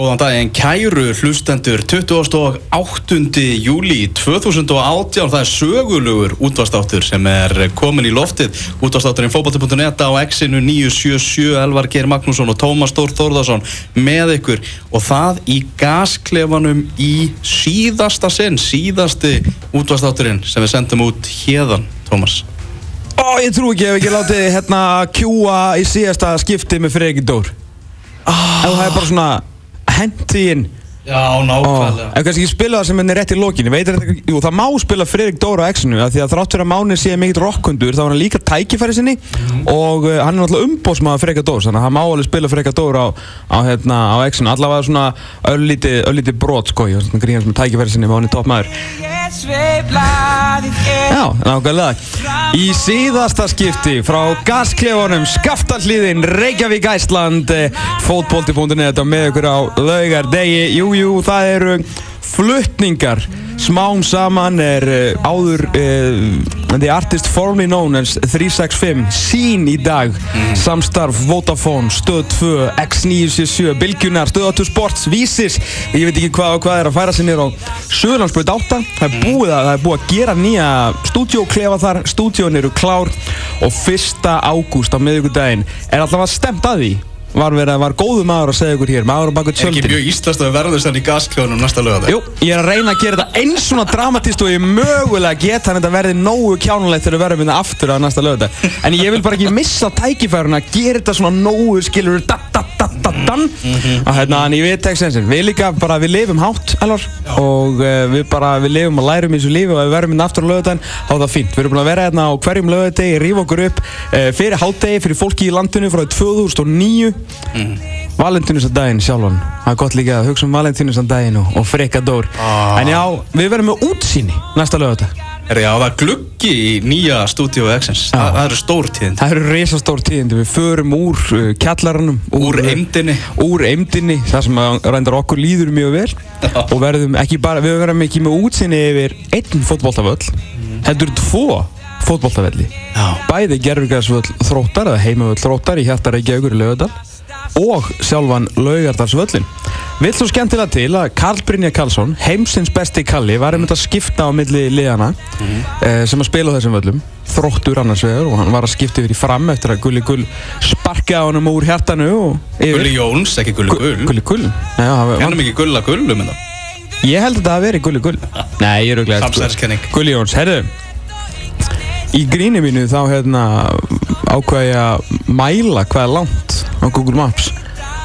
Góðan daginn, kæru hlustendur 28. júli 2018, það er sögulugur útvastáttur sem er komin í loftið útvastátturinn fókbalti.net á exinu 977 Elvar Geir Magnússon og Tómas Þór Þórðarsson með ykkur og það í gasklefanum í síðasta sinn, síðasti útvastátturinn sem við sendum út hérðan, Tómas Ó, ég trú ekki ef ekki látið hérna kjúa í síðasta skipti með Freki Dór ah. Það er bara svona hendi inn. Já, nákvæmlega. Ef kannski ekki spila það sem henni er rétt í þetta, jú, það má spila Fredrik Dór á X-inu Því að þrátt fyrir að Máni sé mikill rockundur þá var hann líka tækifæri sinni. Og uh, hann er náttúrulega umbóðsmaður Freka Dór þannig að hann má alveg spila Freka Dór á, á, hérna, á X-inu. Allavega svona öllítið öllíti brot sko, svona gríðan sem tækifæri sinni var hann í toppmaður Já, nákvæmlega. Í síðasta skipti frá gasklefunum Skaftallíðin, Reykjavík, Æsland Fótbolti.net og með ykkur á laugardegi. Jú, jú, það eru flutningar Smám saman er uh, áður uh, The artist formerly known as 365 Sín í dag. Samstarf Vodafone, Stöð 2 X977, Bilgjunar, Stöð 2 Sports Vísis, ég veit ekki hvað og hvað er að færa sér nýra á Söðlandsbröð 8 Það er búið að, er búið að gera nýja stúdíóklefa þar, stúdíón eru klár. Og 1. ágúst á miðugudaginn er alltaf að stemt að því var, verið, var góðu maður að segja ykkur hér maður á baku Er ekki tjöldin mjög íslast að við verðum þannig í gaskljónum næsta lögða? Jú, ég er að reyna að gera þetta eins svona dramatist og ég mögulega get hann þetta verði nógu kjánulegt þegar við verðum hérna aftur á næsta lögða En ég vil bara ekki missa tækifærun að gera þetta svona nógu skilur da da da da dan og hérna, en ég veit ekki sensin Við líka bara, við lifum hátt, alvar og uh, við bara, við lifum og lærum í þessu lífi og við verðum hérna aftur á lögðan þá er það fínt. Við erum búin að vera hérna á hverjum lögðadegi, rífa okkur upp uh, fyrir hátdegi, fyrir fólki í landinu frá 2009 Valentínusadaginn sjálfan. Það er gott líka að hugsa um Valentínusadaginn og, og freka dór Ah. En já, við verðum með útsýni næsta lögata Er já, það er gluggi í nýja stúdíu X-ins. Það, það eru stór tíðin. Það eru reysastór tíðindi Við förum úr uh, kjallaranum Úr eimdinni. Úr eimdinni Það sem að reyndar okkur líður mjög vel Já. Og verðum ekki bara Við verðum ekki með útsýni yfir einn fótboltavöll Heldur tvo fótboltavelli Já. Bæði gerfurgræsvöll þróttar Eða heimavöll þróttar í hjarta Reykjavíkur í Laugardal Og sjálfan Laugardalsvöllin Vill svo skemmtilega til að Karl Brynja Karlsson, heimsins besti Kalli, var um þetta að skipta á milli liðana eh, sem að spila á þessum völlum. Þróttur annars vegar og hann var að skipta yfir í fram eftir að Gulli Gull sparkaði á honum úr hjartanu og yfir. Gulli Jóns, ekki Gulli Gull. Gulli Gull? Já, Hennum ekki Gulla Gullum en það. ég held að það hafi verið Gulli Gull. Nei, ég er auðvitað. Samsæriskenning. Gulli Jóns, herru, í gríni mínu þá hérna ákveði ég að mæla hvað er langt á Google Maps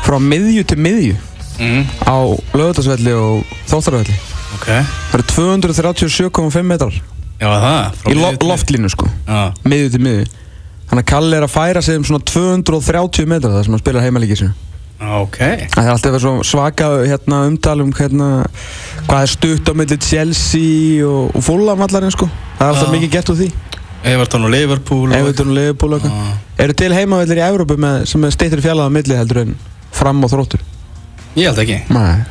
frá miðju til miðju Mm, á lögutarsvelli og þóttarvelli. ok. Það eru 237,5 metrar Já, það. í lo loftlínu sko, Já. miðju til miðju. Þannig að Kalli er að færa sig um svona 230 metrar þar sem hann spilar heimalíkið sinu. Ok. Það er alltaf svaka hérna, umtal um hérna, hvað er stutt á milli Chelsea og, og Fulham allarinn sko. Það er alltaf Já. mikið gert úr því. Everton og Liverpool. Everton og Liverpool og eitthvað. Eru til heimavellir í Európu sem steittir fjallaða milli heldur en fram og þróttur? Ég held ekki. Nei.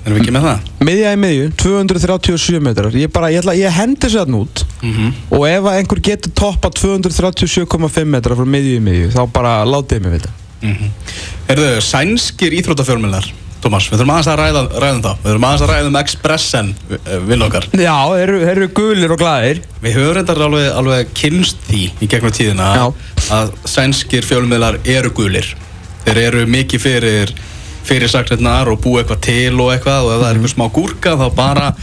Erum við ekki með það? Miðja í miðju, 237 metrar. Ég bara, ég ætla, ég hendi sér þarna út. Mhm. Og ef einhver getur toppa 237,5 metra frá miðju í miðju, þá bara látið mig vita. Mhm. Herðu, sænskir íþróttafjölmjölar. Tómas, við þurfum aðeins að ræða, ræða um það. Við þurfum aðeins að ræða um Expressen, eh, vinn okkar. Já, þeir eru- þeir gulir og glæðir. Við höfum reyndar alveg, alveg kynst því í gegnum tíðina Já. að sænskir fjölmiðlar eru gulir. Þeir eru mikið fyrir fyrirsakirnar og búa eitthvað til og eitthvað og ef það er eitthvað smá gúrka þá bara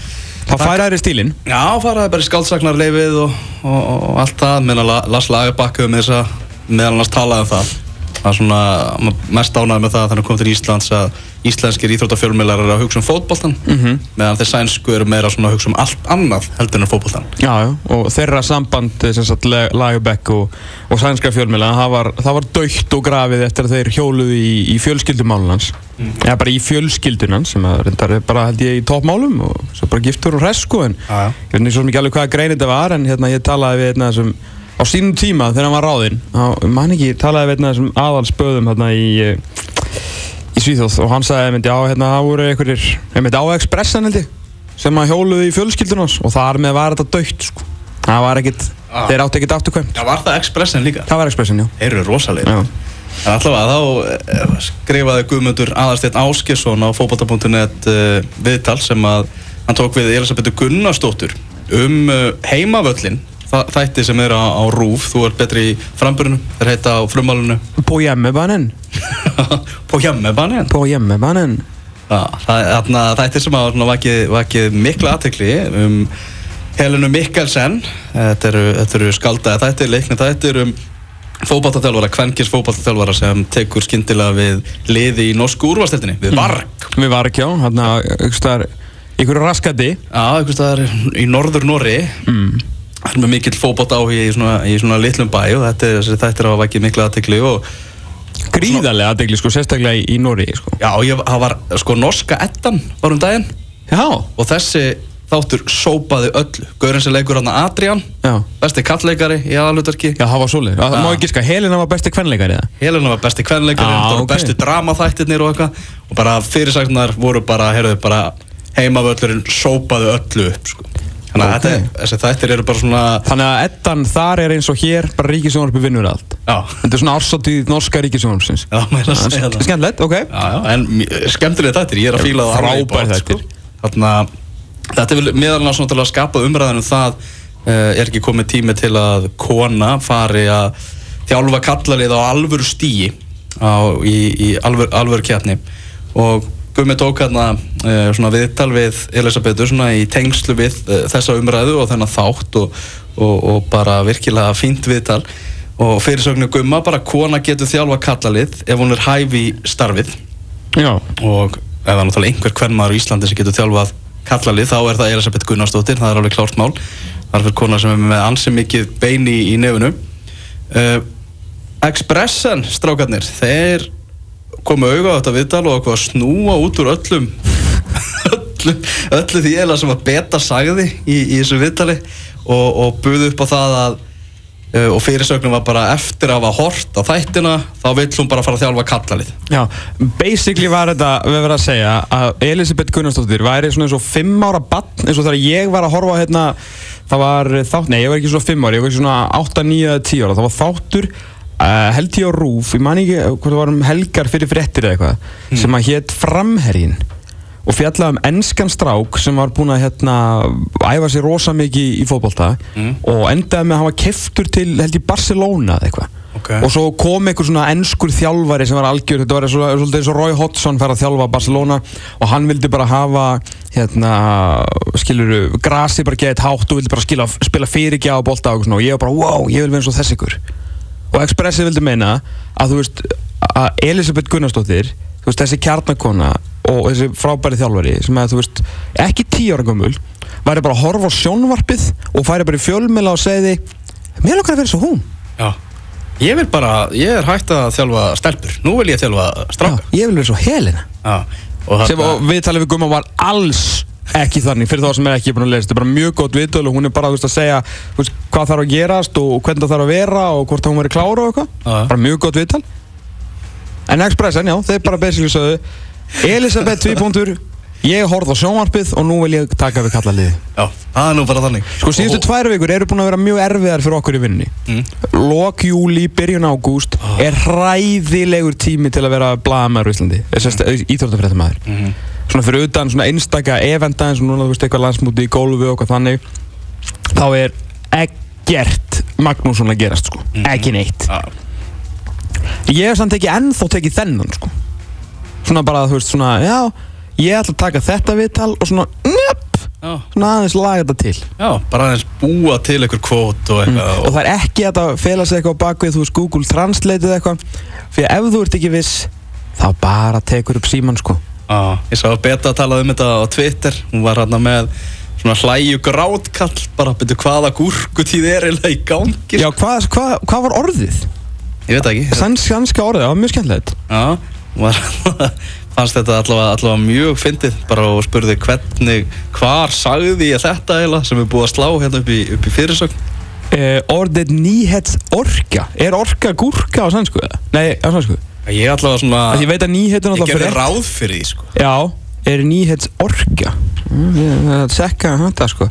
Það færa þær í stílinn. Já, faraði bara í skáldsaknarleifið og, og, og allt það meðan La- Lars Lagerbakk meðal annars talaði um það það er svona hann mest ánægð með það þannig að kom til Íslands að íslenskir íþróttafjölmiðlar eru að hugsa um fótboltan -hmm. meðan þeir sænsku eru meira að hugsa um allt annað heldur en fótboltan Já, og þeirra samband eh, sagt Lagerbäck og, og sænska fjölmjöla það það var dautt og grafið eftir að þeir hjóluðu í, í fjölskyldumálun hans Já, bara í fjölskyldun hans sem að reyndar er bara held ég í toppmálum og svo bara giftur og hress sko en Já, já. ég veit ekki svo ekki alveg hvaða grein þetta var en hérna ég talaði við hérna þessum á sínum tíma þegar hann var ráðinn á, man ekki, talaði við þessum aðalspöðum hérna í eh, í Svíþjóð og hann sagði einmitt, já, hérna, það voru einhverjir, einmitt á Expressan held ég, sem að hjóluðu í fjölskyldun hans og þar með var þetta dögt, sko. Það var ekkit, Ah. þeir áttu ekkit afturkvæmt. Já, var það Expressen líka? Það var Expressan, já. Þeir eru rosalegir já. En allavega þá eh, skrifaði Guðmundur Aðarsteinn Áskesson á fókbalta.net uh, viðtal sem að hann tók við Elisabethu Gunnarsdóttur um heimavöllin þætti sem er á, á RÚF þú ert betri í framburinu, þeir heita á frumálunu På hjemmebanen. på hjemmebanin På hjemmebanen. Já, það er þarna þættir sem svona vakið, mikla aðtekli um Helenu Mikkelsen þetta eru, þetta eru skaldaði þættir, leikni þættir um fótballtaþjálfara, kvenkins fótballtaþjálfara sem tekur skyndilega við liði í norsku úrvalstildinni, við Varg Við varum ekki á, hann að ykkur raskati. Já, einhvers staðar í norður Norri Mm. Er með mikill fótbolt áhugi í svona, í svona litlum bæ og þetta er, þessi þættir hafa vakið mikla aðtekli og Gríðarlega aðdegli, sko, sérstaklega í, í Nóri, sko. já, ég, það var sko norska ettan var um daginn Já. og þessi þáttur sópaði öllu Gaurinn sem leikur hann Adrian Já. besti kallleikari í aðalutverki Já, það var svolítið. Það má ekki sko, Helena var besti kvenleikari það. Helena var besti kvenleikari, Já, það voru ok. bestu dramaþættirnir og eitthvað og bara fyrirsagnar voru bara, heyrðu, bara heimavöllurinn sópaði öllu upp sko. Þannig að Ok. þetta, er- þessi þættir eru bara svona Þannig að Eddan þar er eins og hér, bara ríkisjónarpi vinnur allt. já, Þetta er svona ársáttíð norska ríkisjónarpsins. já, maður er að segja það Skemmtilegt, ok. Já, já, en skemmtilega þættir, ég er að fíla það alveg í Frábær botn, þættir. Þarna, þetta vel meðal til að skapa umræðan um það uh, er ekki komið tími til að kona fari að þjálfa kallalið á alvöru stíi á, í, í alvöru, alvöru kjarni og Gummi tók hérna uh, svona viðtal við Elisabethu svona í tengslu við uh, þessa umræðu og þennan þátt og, og, og bara virkilega fínt viðtal. Og fyrirsögnu Gumma bara kona getur þjálfa kallalið ef hún er hæf í starfið. Já. og er náttúrulega einhver hvern maður í Íslandi sem getur þjálfað kallalið þá er það Elisabeth Gunnarsdóttir, það er alveg klárt mál. Það er fyrir kona sem er með ansi mikið beini í, í nefnu uh, Expressen strákarnir, þeir komu auga á þetta viðtal og okkur að snúa út úr öllum öllu, öllu því eða sem að beta sagði í, í þessu viðtali og, og buðu upp á það að uh, og fyrirsögnum var bara eftir að hafa hort á þættina þá vill hún bara fara að þjálfa kallalið Já, basically var þetta, við verðum að segja að Elisabeth Gunnarsdóttir væri svona eins og fimm ára bann, eins og þegar ég var að horfa hérna, það var þátt, nei ég var ekki svona fimm ára, ég var ekki svona 8, 9, 10 ára, það var þáttur uh, held ég á Rúf, ég man ekki hvað það var um helgar fyrir fréttir eða eitthvað sem að hétt Framherjin og fjallaði um ennskan strák sem var búinn að hérna æfa sér rosa mikið í fótbolta og endaði með að hann var keftur til held ég Barcelona eða eitthvað. Ok. og svo kom einhver svona ennskur þjálfari sem var algjör, þetta var svo- svolítið eins og Roy Hodgson fær að þjálfa Barcelona og hann vildi bara hafa hérna, skiluru, grasi bara gett hátt og vildi bara skila, spila fyrirgjá á bolta og, svona, og ég var bara, wow, ég vil vera eins og þess ykkur og Expressið vildi meina að þú veist, að Elisabeth Gunnarsdóttir þú veist, þessi kjarnakona og þessi frábæri þjálfari sem að þú veist, ekki tíu ára gömul væri bara að horfa á sjónvarpið og færi bara í fjölmila og segði mér langar að vera svo hún. Já. Ég vil bara, ég er hægt að þjálfa stelpur. Nú vil ég þjálfa Já, ég vil vera svo Helena. Já. Og sem og við talið við Gumma var alls ekki þannig fyrir þá sem er ekki búin að lesa þetta er bara mjög gott viðtöl og hún er bara veist, að segja veist, hvað þarf að gerast og hvernig það þarf að vera og hvort hún verið klára og eitthvað. Já. bara mjög gott viðtal en Expressen, já, þeir bara basically sögðu Elisabeth 2 punktur ég horfði á sjónvarpið og nú vil ég taka við kalla liði Já, það er nú bara þannig. Sko síðustu Og- tvær vikur eru búin að vera mjög erfiðar fyrir okkur í vinninni Mm. lok júli, byrjun ágúst er hræðilegur tími til að vera mm. svona fyrir utan svona einstaka eventa eins og núna þú veist eitthvað landsmúti í gólfi og eitthvað þannig þá er ekkert Magnússon að gerast sko, ekki neitt. Já, ég hef samt ekki ennþá tekið þennan sko. Svona bara þú veist svona, já ég ætla að taka þetta viðtal og svona njöpp, já, svona aðeins laga þetta til. Já, bara aðeins búa til einhver kvót og eitthvað og það er ekki að það fela sig eitthvað á bakvið þú veist Google Translate eða eitthvað. Fyrir ef þú ert ekki viss þá bara tekur upp síman sko Já, ég sá að Beta talaði um þetta á Twitter. Hún var hérna með svona hlæju grátkall bara byrju hvaða gúrkutíð er eiginlega í gangi? Já, hvað hva, hva var orðið? Ég veit ekki. Sannska orðið, það var mjög skemmtilegt. Já, hún var, fannst þetta allavega, allavega mjög fyndið bara og spurði hvernig, hvar sagði ég þetta eiginlega sem er búið að slá hérna upp í, upp í fyrirsögn? Uh, Orðið nýhets orka Er orka gúrka á sannsku? eða? Nei, á sannsku Ég allavega svona, Því Ég veit að nýhetur ég náttúrulega gerði fyrir ráð fyrir því sko. Já, er nýhets ég- að sekka þetta sko.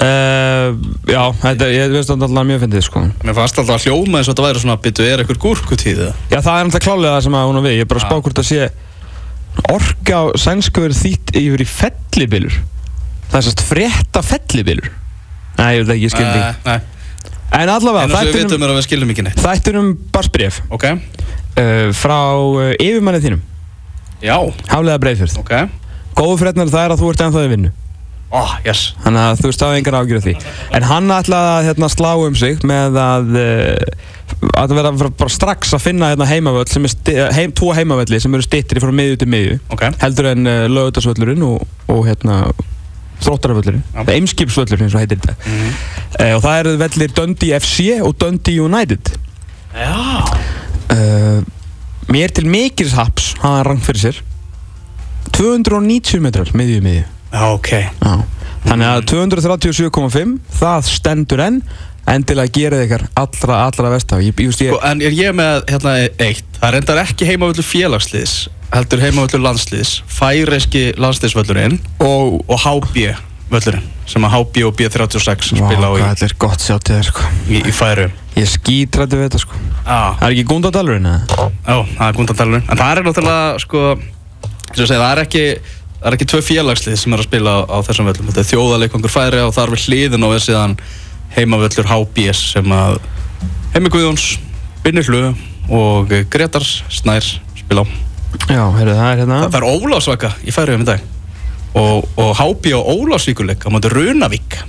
Uh, já, þetta, ég veist alltaf mjög fyndið sko. Mér fannst alltaf að hljóma eins og þetta væri svona byttu er eitthvað gúrkutíð eða? Já, það er alltaf klálega það sem að hún og við. Ég er bara að spá hvort að sé Orka á sænsku verið þýtt yfir í fellibilur Það er sérst frétta fellibilur Nei, ég veit ekki, ég skildi Nei, nei. En allavega, En þess að við vitum er að við skilum ekki neitt. þættinum barsbref Ok, uh, Frá uh, yfirmannið þínum. Já, Hálega Breiðfjörð. Ok. Góðu fréttnar það er að þú ert ennþá í vinnu. Oh, yes. Þannig að þú veist það er engar ágjur af því. En hann ætlaði að hérna, slá um sig með að uh, að vera bara- strax að finna hérna, heimavöll sem er heim, tvo heimavölli sem eru stittir frá miðju til miðju. Ok, heldur en uh, lögutasvöllurinn og, og hérna þróttarvöllurinn, Já. eimskipsvöllurinn eins og heitir þetta. Mhm. uh, og það eru vellir Dundee FC og Dundee United. Já uh, mér til mikils haps hann rangt fyrir sér. 290 metrar miðju miðju. Já, ok. Já. Þannig að 237,5 það stendur enn. Endilega gerið ykkar allra, allra vestaf ég, ég, Sko, En er ég með hérna eitt? Það reyndar ekki heimavöldur félagsliðs heldur heimavöldur landsliðs færeiski landsliðsvöllurinn og og HB völlurinn sem að HB og B36 spila á í, hvað þetta er gott sjá til þér sko. í, í færu ég skítrætti við þetta sko. Já, það er ekki gúndadalurinn eða? já, það er gúndandalurinn En það er náttúrulega sko eins og ég segi, það er ekki það er ekki tvö félagslið sem er að spila á, á þessum völlum. Þetta er þjóðaleikongur færi og þar við hliðin og við síðan heimavöllur HBS sem að Heimi Guðjóns, Binni Hlu og Gretar Snær spila á. Já, heyrðu, það er hérna. Það, það er Ólafsvaka í færiðum í dag og, og HB og Ólafsvíkuleik á móti Runavík.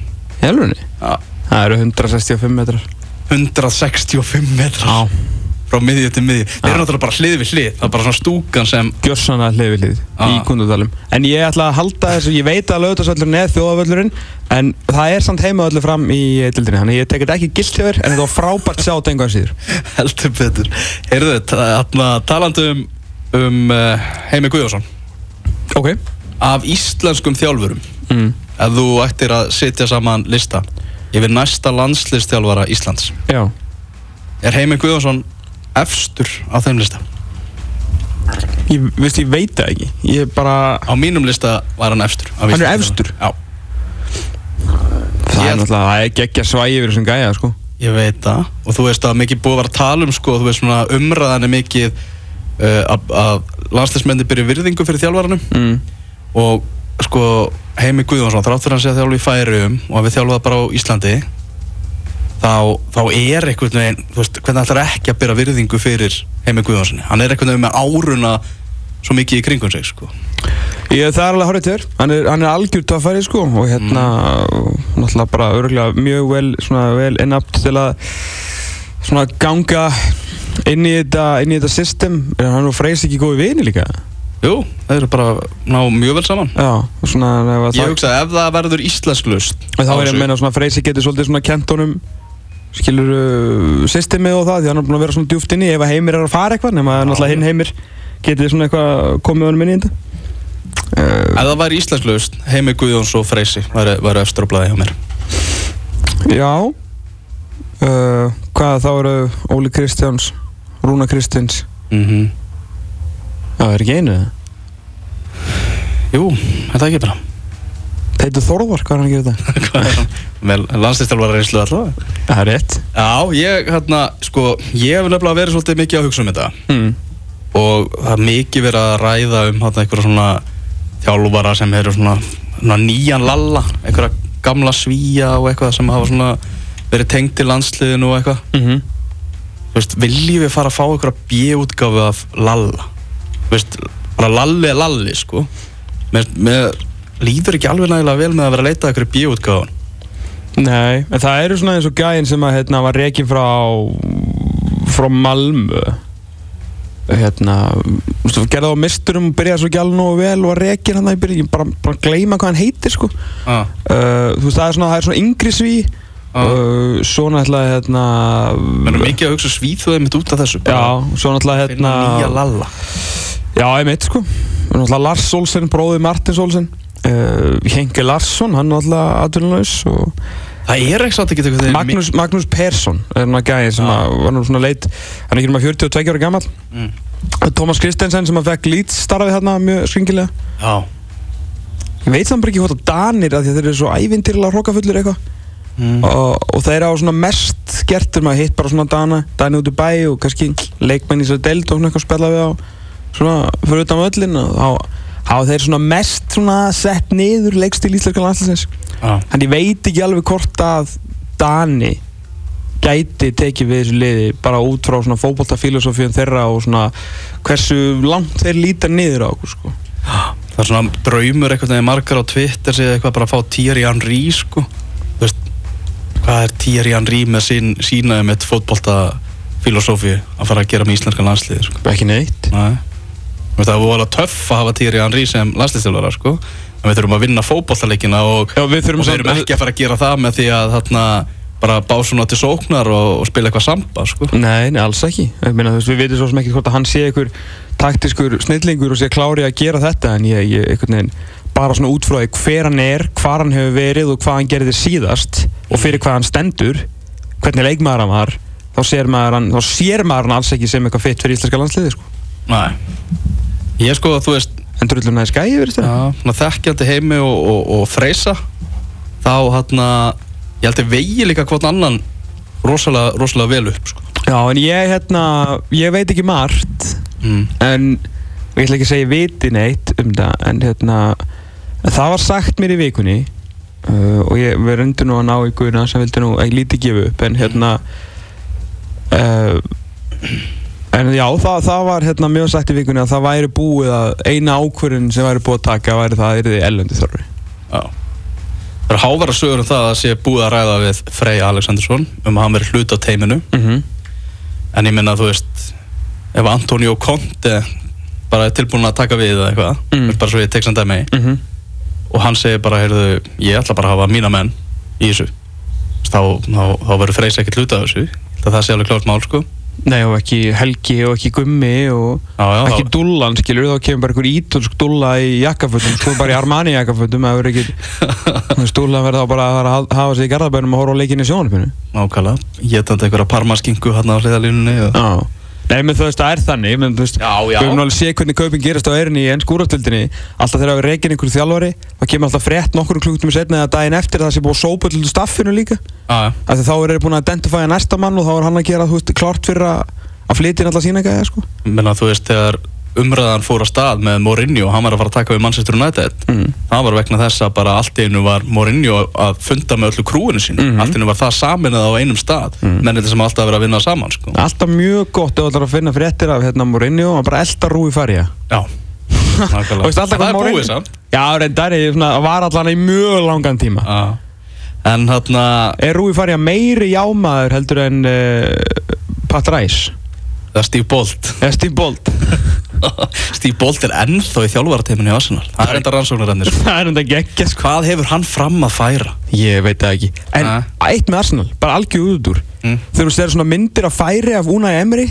Helvunni Já, það eru 165 metrar. 165 metrar? Frá miðju til miðju. Þeir eru náttúrulega bara hlið við hlið. Það er bara svona stúkan sem gjörsana hlið við hlið í gúndadalum en ég ætla að halda þessu. Ég veit að lögutasvöllurinn er þjóðavöllurinn en það er samt heimavöldur fram í dildinni þannig ég tek þetta ekki gilt þér en þetta var frábært sjá þetta einhvern síður. Heldur betur. Heyrðu þetta, talandi um, um uh, Heimi Guðjónsson. Ok af íslenskum þjálfurum. Mm. ef þú ættir að setja saman lista yfir næsta landslistjálfara Íslands. Já. Er Heimi Guðjónsson efstur á þeim lista? Ég, veist, ég veit það ekki. Ég bara á mínum lista var hann efstur Hann er efstur? já. Það Ég er náttúrulega, það er geggja svægi yfir þessum gæja, sko. Ég veit það. Og þú veist að mikið búið vera að tala um sko, þú veist svona umræðan er mikið uh, að, landslismenni byrja virðingu fyrir þjálfaranum. Mm. Og sko Heimi Guðjónsson, þrátt fyrir að hann sé að þjálfa í Færium og að við þjálfa það bara á Íslandi þá, þá er einhvern veginn, veist, hvernig ætlar ekki að byrja virðingu fyrir Heimi Guðjónssoni hann er einhvern veginn með áruna svo mikið í kringum sig sko. Ég, það er alveg horrið til hann er, er algjör töffari, sko og hérna, náttúrulega bara örgulega mjög vel, vel innapt til að svona ganga inn í þetta, þetta system. Er hann og Freys ekki góði vini líka Jú, þeir eru bara ná mjög vel saman. Já, og svona Ég það- hugsa ef það verður íslensklust Og þá er ég að meina svona Freysi getur svolítið svona kent honum skilur uh, systemið og það því hann er búin að vera svona djúft inni ef að heimir er að fara eitthvað nema að náttúrulega hinn heimir getið svona eitthvað komið honum inn í þetta. Uh, Ef það væri íslensklust, Heimi Guðjóns og Freysi væri, efstur á blæði hjá mér. Já uh, Hvað þá eru Óli Kristjáns Rúna Kristjáns mm Já, það er ekki einu það Jú, þetta ekki bara Teitur Þorvar, hvað er hann að gera þetta? Hvað er hann? Með landslistjálfara reynslu allavega Það er rétt Já, ég, hérna, sko, ég hef nefnilega verið svolítið mikið að hugsa um þetta mm. og það er mikið verið að ræða um hérna einhverja svona þjálfara sem eru svona, svona nýjan lalla einhverja gamla svíja og eitthvað sem hafa svona verið tengt til landsliðinu og eitthvað Mm -hmm. Þú veist, viljum við fara að fá einhverja bjöutgáfi af lalla veist, bara lalli lalli, sko. Mér, mér líður ekki alveg nægilega vel með að vera að leita að einhverju bjöutgáfan Nei, en það eru svona eins og gæinn sem að hérna var rekin frá frá Malmö. Hérna gerði á misturum og byrjaði svo ekki alveg nógu vel og var rekin hann í byrjun, bara, bara gleyma hvað hann heitir sko. Ah, uh, þú veist, það er svona, það er svona yngri sví ah. uh, svo náttúrulega hérna er mikið að hugsa svíþjóðið mitt út af þessu já, svo náttúrulega hérna nýja lalla já, ég mitt sko Lars Olsen, bróði Martins Olsen. Uh, Henke Larsson, hann náttúrulega atvinnulegs og Það er ekki satt ekki eitthvað Magnús, Magnús Persson er svona gæði sem að var nú svona leit hann er ekki um 42 ára gammal mm. Thomas Kristensen sem að fekk lít starfið þarna mjög skringilega. Já. Ég veit samt ekki hvort að Danir að að þeir eru svo ævintýrlega hrokkafullir eitthvað. Mm. og, og þeir á svona mest gert um að hitt bara svona Dana Dani út í bæ og kannski leikmenn í sér deild og svona eitthvað spila við á svona fyrir utan völlin þá þeir svona mest svona sett niður leikstil íslenska landslæsins Já. en ég veit ekki alveg hvort að Dani gæti tekið við þessu liði bara út frá svona fókbóltafílosófíun þeirra og svona hversu langt þeir líta niður á okkur sko Það er svona draumur eitthvað þegar margar á Twitter segja eitthvað bara að fá Thierry Henry sko Þú veist, hvað er Thierry Henry með sín, sína eitt fótbolta filosófi að fara að gera með íslenska landsliði sko. ekki neitt Nei. Það var alveg töff að hafa Thierry Henry sem landsliðstjálfara sko. En við þurfum að vinna fótboltaleikina og, Já, við þurfum og við erum ekki að fara að gera það með því að þarna bara bá svona til sóknar og, og spila eitthvað samba sko. Nei, nei, alls ekki. Meina, veist, Við veitum svo sem ekki hvort að hann sé einhver taktiskur snillingur og sé klári að gera þetta en ég, ég einhvern veginn bara svona út frá því hver hann er, hvar hann hefur verið og hvað hann gerði síðast og fyrir hvað hann stendur hvernig leikmaður hann var þá sér maður hann, sér maður hann alls ekki sem eitthvað fitt fyrir íslenska landsliði sko. Nei Ég sko að þú veist en drullur næði skæði verið þetta þekkjandi heimi og, og, og freysa þá hérna ég held að vegi líka hvort annan rosalega, rosalega vel upp sko. Já, en ég hérna, ég veit ekki margt mm. en ég ætla ekki að segja ég viti neitt um það en hérna það var sagt mér í vikunni uh, og ég við reyndi nú að ná í guðuna sem vildi nú ekki lítið gefa upp en hérna uh, en já það, það var hérna mjög sagt í vikunni að það væri búið að eina ákvörðin sem væri búið að taka væri það að það er ellendi þorfi Já. Það er hávara sögur um það að sé búið að ræða við Frey Alexandersson um að hann veri hluta á teiminu. Mm -hmm. en ég minna að þú veist ef Antonio Conte bara er tilbúin að taka við eða eitthvað Mm. bara svo ég tek samt dæmi Mm -hmm. og hann segir bara, heyrðu, ég ætla bara að hafa mína menn í þessu. Þá, þá, þá verður Freys ekkert hluta af þessu. Ég held að það sé alveg klárt mál sko Nei og ekki Helgi og ekki Gummi og Já, já, ekki þá- Dullan skilur þá kemur bara einhver ítalsk Dulla í jakkafötum sko bara í Armani jakkafötum það verður ekki Dullan verður þá bara að hafa sig í garðabænum og horfa á leikinni í sjónarpinu Nákvæmlega, ég tændi einhverja parmaskingu hérna á hliðalínunni og... Já Nei, menn þú veist, það er þannig, menn þú veist. Við höfum náttúrulega séð hvernig kaupin gerast á erinni í ennsku úrastöldinni Alltaf þegar við reygin einhverju þjálfari þá kemur alltaf frétt nokkur klukkutum setna eða daginn eftir að það sé búið að sópa til staffinu líka. Þá er þeir búin að identifæja næsta mann og þá er hann að gera, þú veist, klart fyrir að að flytja inn alla sína gæða, sko. Menna þú veist þegar umræðan fór að stað með Mourinho hann var að fara að taka við Manchester United Mm. það var vegna þess að bara allt einu var Mourinho að funda með öllu krúinu sín Mhm. allt einu var það saminað á einum stað mm. mennir sem alltaf verið að vinna saman sko. Alltaf mjög gott ef þú ætlar að finna fréttir af hérna Mourinho og bara elda rúi farja Já, nákvæmlega Og veist alltaf það er Mourinho- búið samt Já, reyndar, svona, var allan í mjög langan tíma Já. en hérna Er Rúi Farja meiri jámaður heldur en uh, Pat Rice? það er Steve Bolt Steve Bolt? Er ennþá í þjálfarateiminu í Arsenal það er enda rannsóknarennir sko. Það er enda geggja sko hvað hefur hann fram að færa Ég veit það ekki En Nei. eitt með Arsenal, bara algjör út úr Mm. Þegar þú sér svona myndir af færi af Unai Emery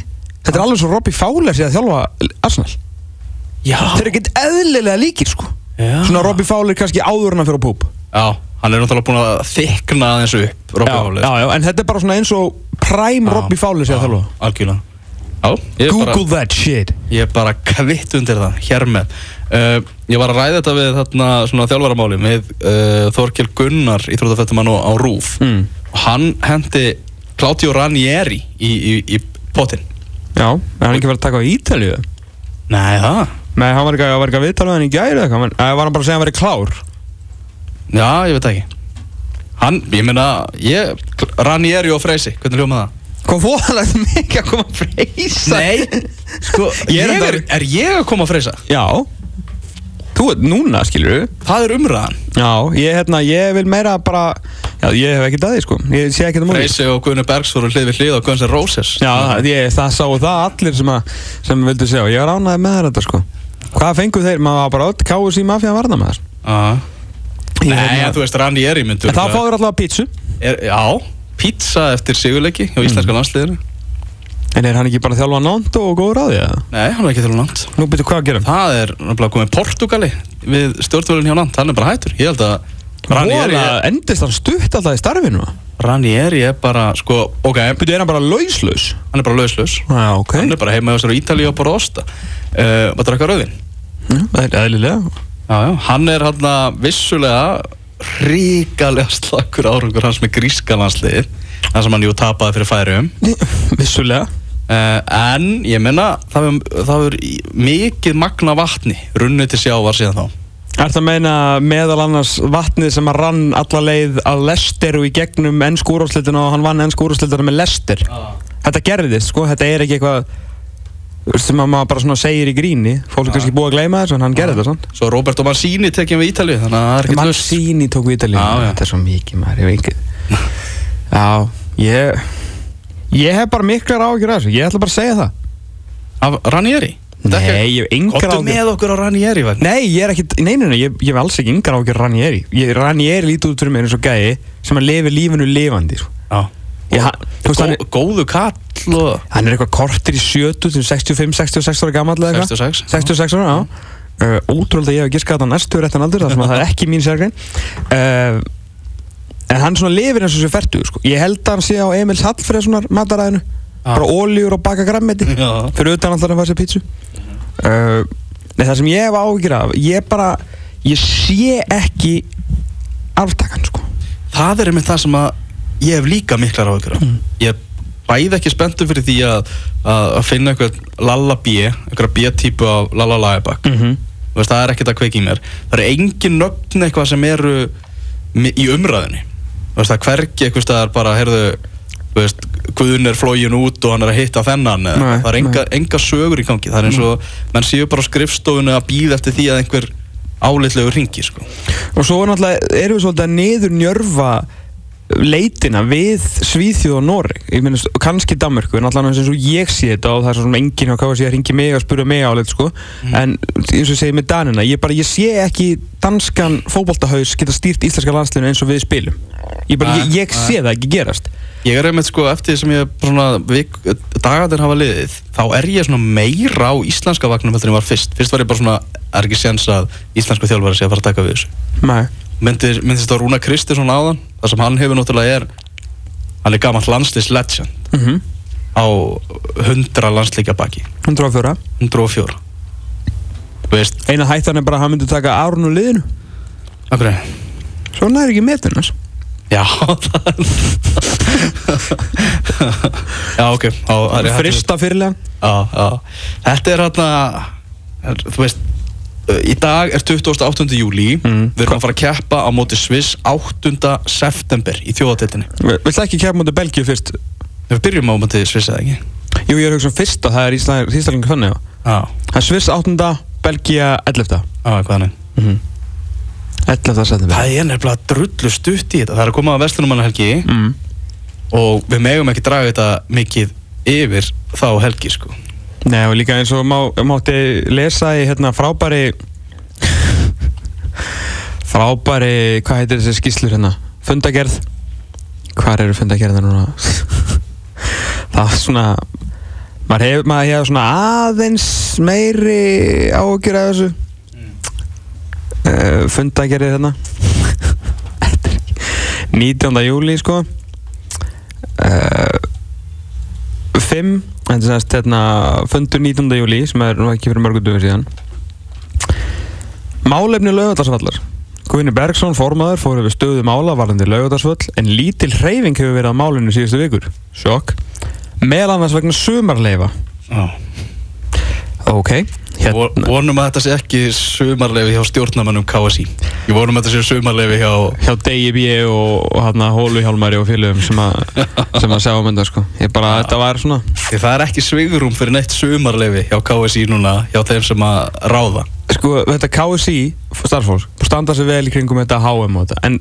Þetta er alveg svo Robbie Fowler sé að þjálfa Arsenal já, Þeir eru ekkert eðlilega líkir sko Já. Svona Robbie Fowler kannski áður en að fyrir á púp já hann er náttúrulega búin að þykna aðeins upp Robbie já, Fowler. já, já, en þetta er bara svona eins og Prime Robbie Fowler sé að þjálfa algjörlega Já, er Google bara, that shit ég er bara kvitt undir það, hér með uh, Ég var að ræða þetta við þarna svona þjálfaramáli með uh, Þorkjell Gunnar í Þróttafettumann á Rúf mm. og hann hendi Claudio Ranieri í, í, í potinn Já, er hann ekki verið að taka á Ítalíu? Nei, það Nei, hann var ekki, ekki að viðtala við hann í gæri eða en var hann bara að segja að hann verið klár? Já, ég veit ekki Hann, ég meina, ég Ranieri og Freysi, hvernig hljóma það? Hvað fóðalegt mikið að koma að freysa? Nei, sko, Ég ég er er, er ég að koma að Freysa? Já. Þú ert núna, skilur við Það er umræðan. Já, ég, hérna, ég vil meira bara Já, ég hef ekkert að því, sko. Ég sé ekkert um úr Freysi og Gunni Bergs voru hlið við hlið á Guns N' Roses. Já, ég, það sáu það allir sem, að, sem vildu sjá. Ég var ánægði með þetta, sko. Hvað fengu þeir? Maður var bara öll KSI Mafia varna með þess Já. Ég, Nei, hérna- en þú veist, Ranieri myndur En þá fáður allavega pítsu. Er, Já, pizza eftir sigurleiki hjá íslenska landsliðinu. En er hann ekki bara að þjálfa nánt og góður á því, eða? Nei, hann er ekki til langt Nú byrju hvað að gera? Það er náttúrulega komið Portugali við stjórnvölinn hjá land, hann er bara hættur. Ég held að Ranieri Voða, er, endist hann stutt alltaf í starfinu? Ranieri er bara, sko, ok. Byrju, er hann bara lauslaus? Hann er bara lauslaus. Já, ok. Hann er bara heima hjá sér á Ítalíu og bara osta uh, Var það eitthvað rauðin? Já, Það er eðlilega. Já, já, hann er hann að vissulega ríkalega slakur árangur hans með gríska landsliðið þar sem hann jú tapaði fyrir færium Vissulega. Uh, en ég menna það hefur- mikið magna vatni runnið til sjávar síðan þá. Er það að meina meðal annars vatnið sem að rann alla leið að Lester og í gegnum ennsku úrvarsleituna og hann vann ennsku úrvarsleituna með Lester? Þetta gerðist sko, þetta er ekki eitthvað sem að maður bara segir í gríni. Fólk er kannski búið að gleyma þessu en hann gerði þetta svona Svo Roberto Mancini tekjum við er hlust Mancini tók við Já, já. Þetta er svo mikið maður, Já, ég Ég hef bara miklar ágjur að þessu, ég ætla bara að segja það. Af Ranieri? Nei, ég hef Kottu ágjur með okkur á Ranieri vegna Nei, ég er ekki, nei, nei, nei, ég, ég hef alls ekki yngar ágjör Ranieri. Ég, Ranieri lítið út fyrir mig eins og gæi sem að lifi lífinu lifandi sko. Já veist, Gó, Góðu kall og hann er eitthvað kortir í 70 til 65, 66 ára gammal eða eitthvað. 66 66 ára, já. Uh, Ótrúlega ég hef giskað þetta næstu réttan aldur þar sem að það er ekki mín sérgrein. Uh, En hann svona lifir eins og sér færtu sko. Ég held að hann sé á Emils Hallfreðssonar mataræðinu bara ólíur og baka grammeti fyrir utan alltaf að fara sér pítsu. Uh, Nei, það sem ég hef áhyggjur af ég bara, ég sé ekki aftakan sko. Það er einmitt það sem að ég hef líka miklar áhyggjur af Ég er bæði ekki spenntur fyrir því að, að, finna einhver lalla B einhverja B-típu af lalla lagabak mm -hmm. það er ekkert að kveiki mér. Það eru engin nöfn eitthvað sem eru í umræðinni það hvergi eitthvað staðar bara heyrðu, veist, Guðun er flógin út og hann er að hitta þennan Nei, það er enga, enga sögur í gangi. Það er eins og menn séu bara á skrifstofunni að býða eftir því að einhver álitlegur ringi sko. Og svo er náttúrulega, erum við svolítið að niður njörfa leitina við Svíþjóð og Noreg ég minnst, kannski Danmörku, en allan eins og ég sé þetta og það er svo sem enginn hjá KFC að ringi mig og spura mig áleit sko en eins og ég segi með Danina, ég bara, ég sé ekki danskan fótboltahaus geta stýrt íslenska landslinu eins og við spilum ég bara, ég, ég sé það ekki gerast Ég er einmitt sko eftir því sem ég svona dagarnir hafa liðið þá er ég svona meira á íslenska vagnum heldur en ég var fyrst. Fyrst var ég bara svona er ekki séns að íslensku þjálfari sé að fara að taka við þessu. Nei. Myndir, á Rúna Kristinsson áðan? Þar sem hann hefur náttúrulega er hann er gammal landslýs legend Mm -hmm. á 100 landslíkja baki 104 104 Þú veist, eina hættan er bara að hann myndi taka árun og liðinu. Svona er ekki metunars Já, það Já, ok. Þá, það er- frista fyrirlega Já, já. Þetta er hérna Þú veist Í dag er 28. júli Mm. Við erum að fara að keppa á móti Sviss 8. september í þjóðatillinni Vilt ekki kemja mútið Belgíu fyrst? Við byrjum á móti Sviss eða ekki Jú, ég er að hugsa um fyrsta, það er Íslandingar þannig. Já, Það er Sviss 8. Belgía 11. já, hvað hann er Mm -hmm. 11. september Það er nefnilega drullu stutt í þetta Það er að koma að Vestlunumanna helgi mm. Og við megum ekki draga þetta mikið yfir þá helgi sko Nei, og líka eins og má, mátti lesa í hérna frábæri frábæri, hvað heitir þessi skýslur hérna? Fundagerð Hvar eru fundagerðar núna? það er svona maður hefur, maður hefur svona aðeins meiri ágjur af þessu uh, fundagerðir hérna Þetta er ekki 19. júli sko uh, 5 þetta er semst hérna fundur 19. júli sem er nú ekki fyrir mörgum dögum síðan. Málefni laugadarsvallar Guðni Bergson, formaður, fór yfir stöðu mála varðandi laugadarsvöll en lítil hreyfing hefur verið á málinu síðustu vikur. Sjokk. Meðal annars vegna sumarleifa Já Ok, hérna Vonum að þetta sé ekki sumarlefi hjá stjórnarmannum KSI Ég vonum að þetta sé sumarlefi hjá hjá Degi B og, og hérna Hóluhjálmari og félögum sem að sem að sjá um þetta sko. Ég bara, þetta var svona Því það er ekki svigurum fyrir neitt sumarlefi hjá KSI núna hjá þeim sem að ráða. Sko, þetta KSI starfsfólk standa sér vel í kringum þetta HM og þetta en,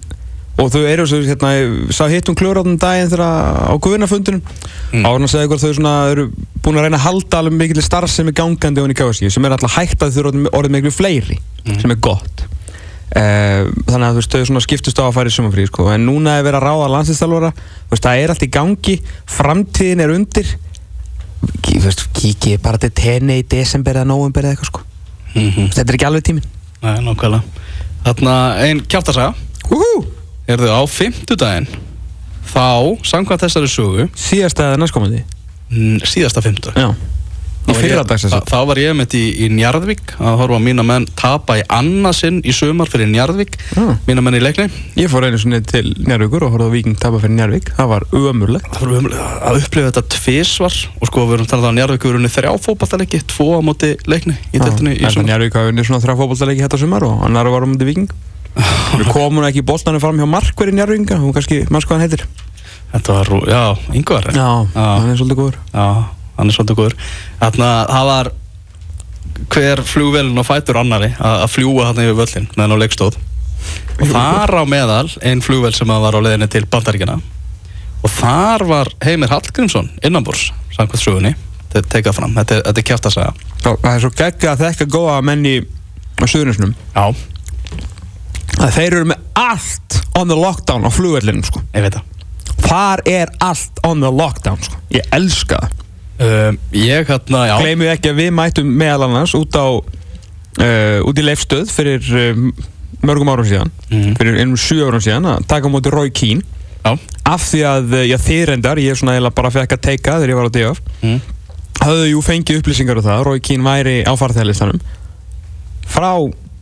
og þau eru svo, hérna, ég sá hittum kljóraðum daginn þegar á guðunafundunum mm. á hann að segja ykkur þau svona eru búin að reyna að halda alveg mikill starf sem er gangandi ofan í KSI sem er alltaf hægt að þau eru orðið- miklu fleiri sem er gott. Uh, þannig að þú veist, þau svona skiptust á að fara í sumafrí sko. en núna er verið að ráða landsinstalvara það er allt í gangi. Framtíðin er undir. Þú veist, kíkið bara til tenni í desember eða november eða eitthvað sko. mm -hmm. þetta er ekki alveg tíminn. Nei, Er þau á fimmtudaginn Þá, samkvæmt þessari sögu síðasta eða næstkomandi? Mm, Síðasta fimmtudag já, Í fyrradags þess Þá þá var ég með í, í Njarðvík að horfa á mína menn tapa í annarsinn í sumar fyrir Njarðvík Já. mína menn í leikni. Ég fór einu svona til Njárvíkur og horfði á Víking tapa fyrir Njárvík Það var ömurlegt. Það var umlega að upplifa þetta tvisvar. Og sko við erum talað um að Njarðvík eru unni þrjá fótballtaleiki, tvo á móti leikni í deltinu í sumar. Njárvík hafa unnið svona þrjá fótboltaleiki þetta sumar og annar var um þetta Víking Við komum ekki í boltanum fram hjá Markveri Njárvíkinga og kannski manns hvað hann heitir. Þetta var, já, yngvar Já, Já. hann er svolítið góður. Já, hann er svolítið góður. Þannig að það var hver flugvelin og fætur annari að að fljúa hann yfir völlin meðan á leikstóð. Og þar á meðal ein flugvel sem að var á leiðinni til Bandaríkjana og þar var Heimir Hallgrímsson innanbúrs samkvæmt sögunni þetta er tekað fram, þetta þetta er kjæft að segja Það er svo geggja að þekka góða menni á Suðurnesnum Já, að þeir eru með allt on the lockdown á flugvellinu sko. ég veit það Þar er allt on the lockdown sko. Ég elska það um, Ég hérna, já Gleimið ekki að við mættum meðal annars út á uh, út í leifstöð fyrir um, mörgum árum síðan Mhm. fyrir einum sjö árum síðan að taka á móti Rói Kín Já, af því að, uh, já þið reyndar, ég er svona eiginlega bara fekk að teika þegar ég var á DF mm. hafðu jú fengið upplýsingar á það Rói Kín væri á farþæðalistanum frá,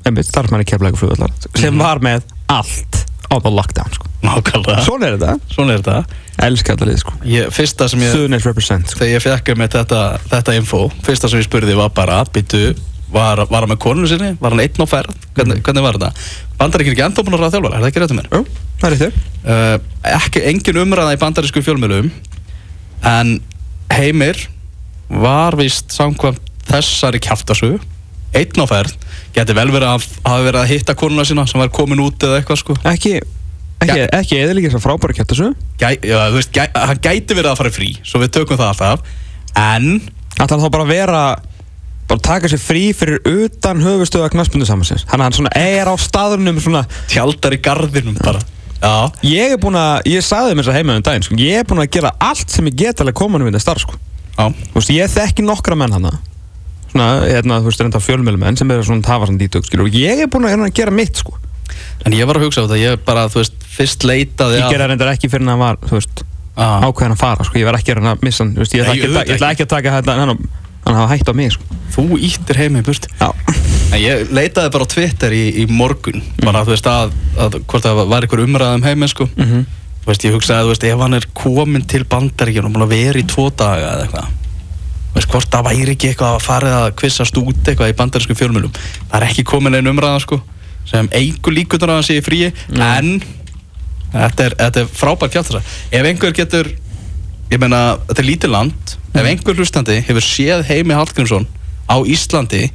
einmitt, starfmæri keflæku flugvallar sem Mhm. var með allt á the lockdown sko. nákvæmlega. Svona er þetta, Svona er þetta. Elska þetta lið sko. ég, Fyrsta sem ég Suðurnes represent sko. þegar ég fekk með þetta, þetta info fyrsta sem ég spurði var bara býtu, var, var hann með konunu sinni? Var hann einn á ferð, hvernig, hvernig var þetta? Bandar ekki ekki enda búin að ráða þjálfara, er það ekki rétt um mér? Jú, það er þetta uh, ekki, engin umræða í bandarísku fjölmjölum en Heimir var vist samkvæmt þessari kjaftasögu einn á ferð, geti vel verið að hafa verið að hitta konuna sína sem var komin út eða eitthvað sko. Ekki, ekki, ekki eðlíkja þess að frábæra kættasögu Gæ, já, þú veist, gæ, hann gæti verið að fara í frí svo við tökum það alltaf. En Ætla hann þá bara að vera bara taka sér frí fyrir utan höfustöða knaspundu samansins Þannig að hann svona er á staðunum svona tjaldar í gardinum bara. Já, Ég er búinn að, ég sagði þeim þess að heima um daginn sko. Ég er búinn að gera allt sem ég get alveg koma um þetta starf sko. já, Þú veist, ég þekki nokkra menn hana Svona, hérna, þú veist, reynda fjölmjölumenn sem eru svona tafa svona dítök, skilur Og ég er búinn að hérna, gera mitt, sko. En ég var að hugsa á þetta ég bara, þú veist, fyrst leitaði Ég gera reyndar ekki fyrir hann að var, þú veist að ákveðin að fara, sko, ég var ekki að reyna að missa hann, þú veist, ég ætla ekki, að að taka þetta, hann, hann hafa hætt á mig, sko. Þú íttir heim í burt Já, en ég leitaði bara á Twitter í, í morgun bara, þú veist, að, að hvort það var einhver umræðum heimi, sko. Mhm. Þú veist, ég hugsaði, þú veist, ef hann er komin til bandaríkjum og búin að vera í tvo daga eða eitthvað veist, hvort það væri ekki eitthvað að farið að kvissast út eitthvað í bandarísku fjölmjölum það er ekki komin einn umræða, sko sem eigur líkutur að hann sé í fríi en þetta er, þetta er frábært kjátt þess að ef einhver getur ég meina, þetta er lítið land ef einhver hlustandi hefur séð Heimi Hallgrímsson á Íslandi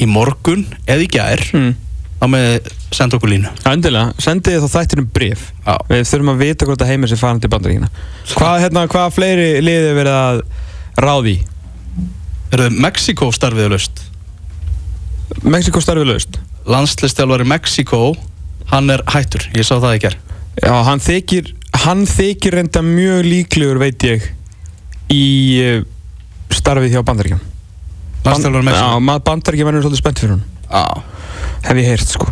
í morgun eða í gær mm. þá með senda okkur línu. Endilega, sendið þá þættir um bref Já. Við þurfum að vita hvort að heimir sem farin til bandaríkina Hvað, hérna, hvað fleiri liði verið að ráði í? Eru Mexiko starfið löst Mexiko starfið laust. Landslistjálfari Mexiko hann er hættur, ég sá það í ger Já, hann þykir hann þykir reynda mjög líklegur veit ég í uh, starfið hjá bandaríkjum landslistjálfari Mexiko Já, bandaríkjum verður svolítið spennt fyrir hún Já, Hef ég heyrt, sko.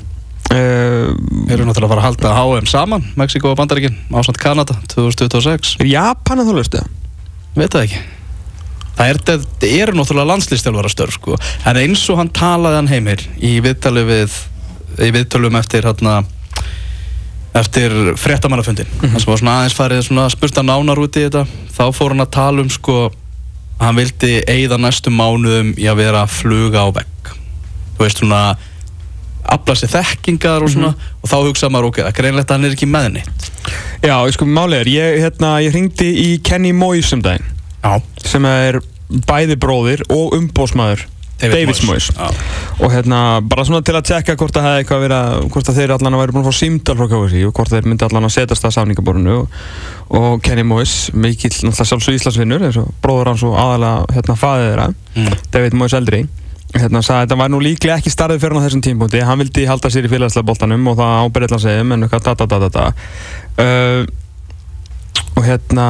Uh, eru náttúrulega að fara að halda HM saman Mexiko og Bandaríkin, ásand Kanada 2026, Er Japan að þú laustu? veit það ekki Það er, það eru náttúrulega landslistjálfara störf sko. en eins og hann talaði hann heimir í viðtali við í viðtölum eftir hérna eftir fréttamannafundin mm -hmm. sem var svona aðeins farið svona spurta nánar út í þetta þá fór hann að tala um sko hann vildi eigða næstu mánuðum í að vera að fluga á vegg þú veist svona afla sér þekkingar og svona og þá hugsaði maður ok, það er greinlegt að hann er ekki með neitt Já, sko, málið er, ég, hérna, ég hringdi í Kenny Moyes um daginn Já, sem er bæði bróðir og umbósmaður David Moyes. Og hérna, bara svona til að tjekka hvort það hefði eitthvað verið að, hvort að þeir allan að væri búin að fá símdal frá KFC og hvort þeir myndi allan að setjast að samningaborinu og, og Kenny Moyes, mikill náttúrulega sjálfsög Íslandsvinnur, bróður hans og aðalega hérna faðið þeirra, mm. David Moyes eldri hérna sagði að þetta var nú líklega ekki starfið fyrir hann á þessum tímpúndi, hann vildi halda sér í félagslega boltanum og það ábyrðið að segja en eitthvað da da da da uh, og hérna